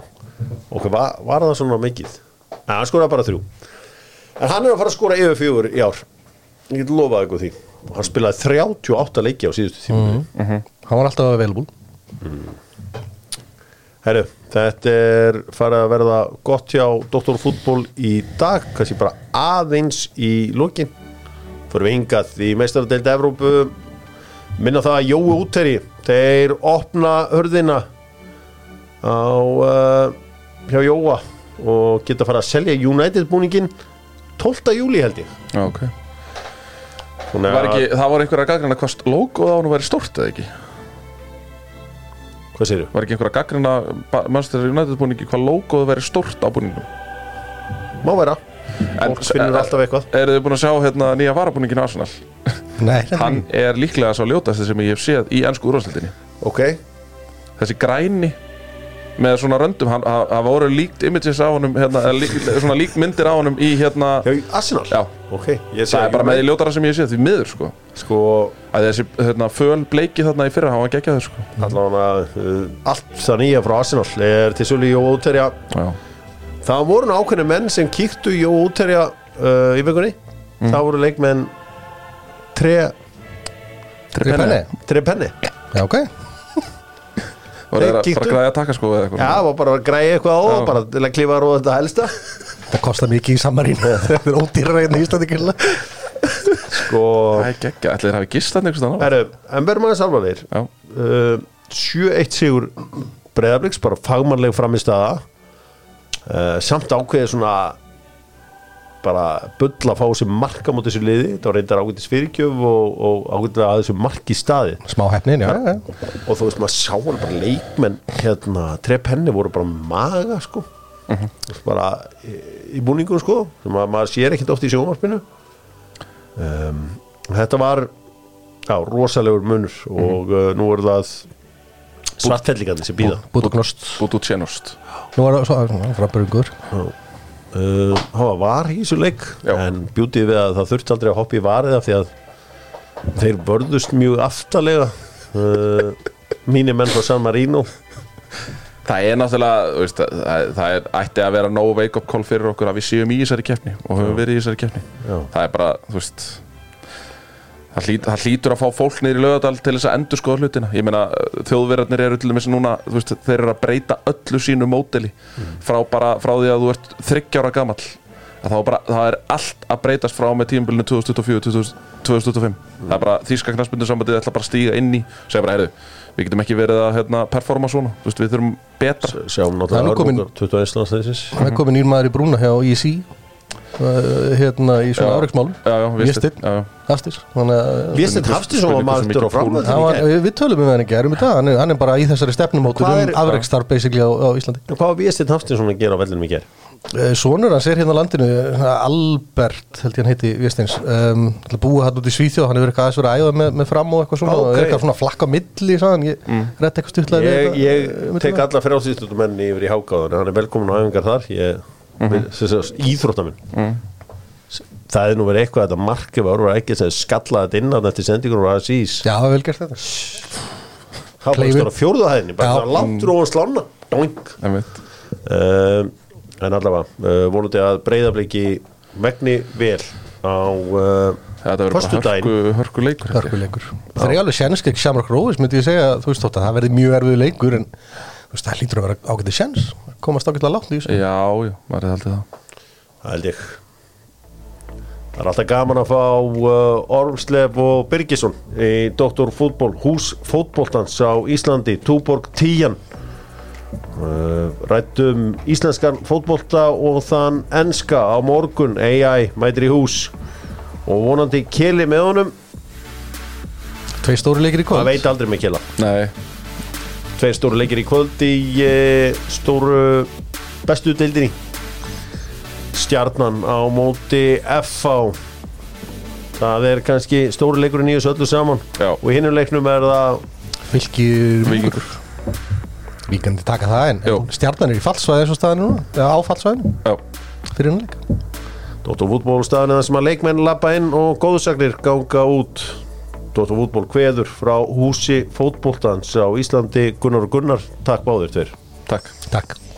[SPEAKER 1] ok, var, var það svona mikið? Nei, hann skoraði bara þrjú En hann er að fara að skora yfir fjögur í ár. Ég get lofað ykkur því. Hann spilaði 38 leiki á síðustu tíma
[SPEAKER 2] Hann var alltaf available.
[SPEAKER 1] Herru, þetta er farið að verða gott hjá Dr. Fútból í dag. Kannski bara aðeins í lokin. Fyrir við hingað í meistaradeild Evrópu. Minna það að Jói úteri þeir opna hörðina á uh, hjá Jóa og geta farið að selja United búningin 12. júli held ég.
[SPEAKER 3] Já, ok.
[SPEAKER 1] Þannig
[SPEAKER 3] var ekki, Það var einhverja gaggrina hvað logoð á hann væri stórt eða ekki?
[SPEAKER 1] Hvað segirðu?
[SPEAKER 3] Var ekki einhverja gaggrina Manchester United búningi hvað logoð væri stórt á búningum
[SPEAKER 1] Má vera.
[SPEAKER 3] En-
[SPEAKER 1] Fólk finnur
[SPEAKER 3] en-
[SPEAKER 1] alltaf eitthvað.
[SPEAKER 3] Eru þið búin að sjá hérna nýja varabúningin Arsenal?
[SPEAKER 2] Nei,
[SPEAKER 3] Hann er líklega svo ljótasti sem ég hef séð í ennsku úrvarsleitinni
[SPEAKER 1] Ok,
[SPEAKER 3] Þessi græni með svona röndum, hann, hann, hann voru líkt images á honum, hérna, lík, svona líkt myndir á honum í hérna
[SPEAKER 1] hjá Arsenal?
[SPEAKER 3] Já.
[SPEAKER 1] Ok, ég sé
[SPEAKER 3] Það er bara með því ljótara sem ég sé því miður sko.
[SPEAKER 1] Sko,
[SPEAKER 3] að þessi hérna, föl bleiki þarna í fyrra hann var geggjaður sko.
[SPEAKER 1] Allavega uh, allt það nýja frá Arsenal er til Jó Úterja
[SPEAKER 3] Já,
[SPEAKER 1] það voru nú ákveðni menn sem kíktu Jó Úterja uh, í vikunni. Það voru leikmenn tre,
[SPEAKER 2] Tripenni
[SPEAKER 1] tre penni
[SPEAKER 2] Já, ok
[SPEAKER 3] voru þeir að
[SPEAKER 1] kíktu.
[SPEAKER 3] fara að að taka sko eða eitthvað
[SPEAKER 1] já, það var bara að græja eitthvað á
[SPEAKER 3] Já.
[SPEAKER 1] bara til að klífa róða þetta helsta.
[SPEAKER 2] Það kostar mikið í samarín Það er ódýra hérna í Íslandi killa
[SPEAKER 1] sko,
[SPEAKER 3] Það er geggja, ætli þeir hafi gist þarna einhvers staðar
[SPEAKER 1] herru, en verðum aðeins alvarlegir
[SPEAKER 3] Já,
[SPEAKER 1] uh, 7-1 sigur breyðabliks, bara fagmannleg fram í staða uh, samt ákveðið svona bara bull að fá þessi marka mútið þessu liði, það var reyndar ákveðis fyrirgjöf og, og ákveðið að þessu marki staði
[SPEAKER 2] Smá hefnin, já, já.
[SPEAKER 1] og þú veist maður sá hann bara leikmenn hérna, trepp henni voru bara maga sko Þú veist, bara í, í búningun sko sem að maður sér ekkert oft í sjónvarpinu um, þetta var já, rosalegur munur og uh, nú er það svartfellingandi sem býða
[SPEAKER 2] Bút og knost
[SPEAKER 3] út út sénost
[SPEAKER 2] Nú var það svo frambörungur
[SPEAKER 1] uh, hann var í þessu leik
[SPEAKER 3] Já.
[SPEAKER 1] en bjútið við að það þurfti aldrei að hoppa í varið af því að þeir vörðust mjög aftalega uh, mínir menn frá San Marino
[SPEAKER 3] Það er náttúrulega, veist, það, það er, ætti að vera no wake up call fyrir okkur að við séum í þessari keppni og höfum verið í þessari keppni
[SPEAKER 1] Já.
[SPEAKER 3] Það er bara, þú veist það, hlýt, það hlýtur að fá fólk niður í lögadal til þess að endur skoða hlutina. Ég meina, þjóðverðarnir eru til dæmis núna, þú veist, þeir eru að breyta öllu sínu móteli frá bara, frá því að þú ert þryggjára gamall. Að þá bara, það er allt að breytast frá með tímabilinu 2024 2025 það er bara þýska knarsbundu sambandið ætla bara að stíga inn í segja bara, heyrðu, við getum ekki verið að hérna, performa svona, veist, við þurfum betra.
[SPEAKER 1] Sjáum
[SPEAKER 2] Það er nú
[SPEAKER 1] náttúrulega
[SPEAKER 2] komin-
[SPEAKER 1] hörmungar 21. landsleisins
[SPEAKER 2] Það er komin nýr maður í brúna hjá IC uh, Hérna í svona. Hafstis Þannig að
[SPEAKER 1] Viðsteinn Hafstísson var mættur
[SPEAKER 3] mikið
[SPEAKER 2] Það
[SPEAKER 1] framvöldin
[SPEAKER 2] var, við, tölum um hann ekki, erum við það, hann er, hann er bara í þessari stefnumótur
[SPEAKER 1] Hvað
[SPEAKER 2] um
[SPEAKER 1] er-
[SPEAKER 2] afreikstar basically á, á Íslandi.
[SPEAKER 1] Hvað var Viðsteinn Hafstísson að gera á vellinum í ger?
[SPEAKER 2] Eh, Sonur hans er hérna á landinu, Albert held ég hann heiti Viðsteins, um, búa hann út í Svíþjóð, hann hefur eitthvað aðeins verið að æða með, með fram og eitthvað svona, og er eitthvað svona flakka milli, sagðan, ég mm. rétt eitthvað stutlega
[SPEAKER 1] Ég, ég tek alla frjálsýstumenni yfir í hákáðan hann er velkomin á æfingar þar. Ég, mm íþróttaminn það er nú verið eitthvað að þetta markið var var ekki að skalla þetta innan eftir sendingur og aðsís
[SPEAKER 2] Já, það er vel gert þetta.
[SPEAKER 1] það var stóra fjórðuhæðinni bara það láttur og slána um, en allavega uh, vonandi að breyðabliki megni vel á uh,
[SPEAKER 3] þetta verður bara hörku, hörku leikur held ég.
[SPEAKER 2] Hörkuleikur. Það er alveg ekki Shamrock Rovers, myndi ég segja, þú veist þótt að það verði mjög erfið leikur, en veist, það lítur að vera ágætið sjens, komast ágætið látt í þessu.
[SPEAKER 3] já, já, maður er haldið það
[SPEAKER 1] Það held ég Það er alltaf gaman að fá uh, Ormslef og Birgisson í Dr. Fútból, hús fótbóltans á Íslandi, Túborg 10 uh, Rættum íslenskan fótbólta og þann enska á morgun AI mætir í hús og vonandi keli með honum
[SPEAKER 2] Tvei stóri leikir í
[SPEAKER 1] það
[SPEAKER 2] kvöld.
[SPEAKER 1] veit aldrei með kela
[SPEAKER 3] nei,
[SPEAKER 1] Tveir stóru leikir í kvöld í uh, stóru bestu deildinni. Stjarnan á móti FH Það er kannski stóri leikurinn í þessu öllu saman.
[SPEAKER 3] Já.
[SPEAKER 1] Og í hinnum leiknum er það
[SPEAKER 2] Fylgir
[SPEAKER 3] Víkingur.
[SPEAKER 2] Víkandi taka það en
[SPEAKER 3] Jú.
[SPEAKER 2] stjarnan er í fallsvæði eins og staðinu núna. Eða á fallsvæðinu.
[SPEAKER 3] Já,
[SPEAKER 2] fyrir hennar leik.
[SPEAKER 1] Dóttar fútból staðan þar sem að leikmenn lappa inn og góðsagnir ganga út Dóttar fútból kveður frá húsi fótboltans á Íslandi Gunnar og Gunnar. Takk báðir tveir.
[SPEAKER 3] Takk.
[SPEAKER 2] Takk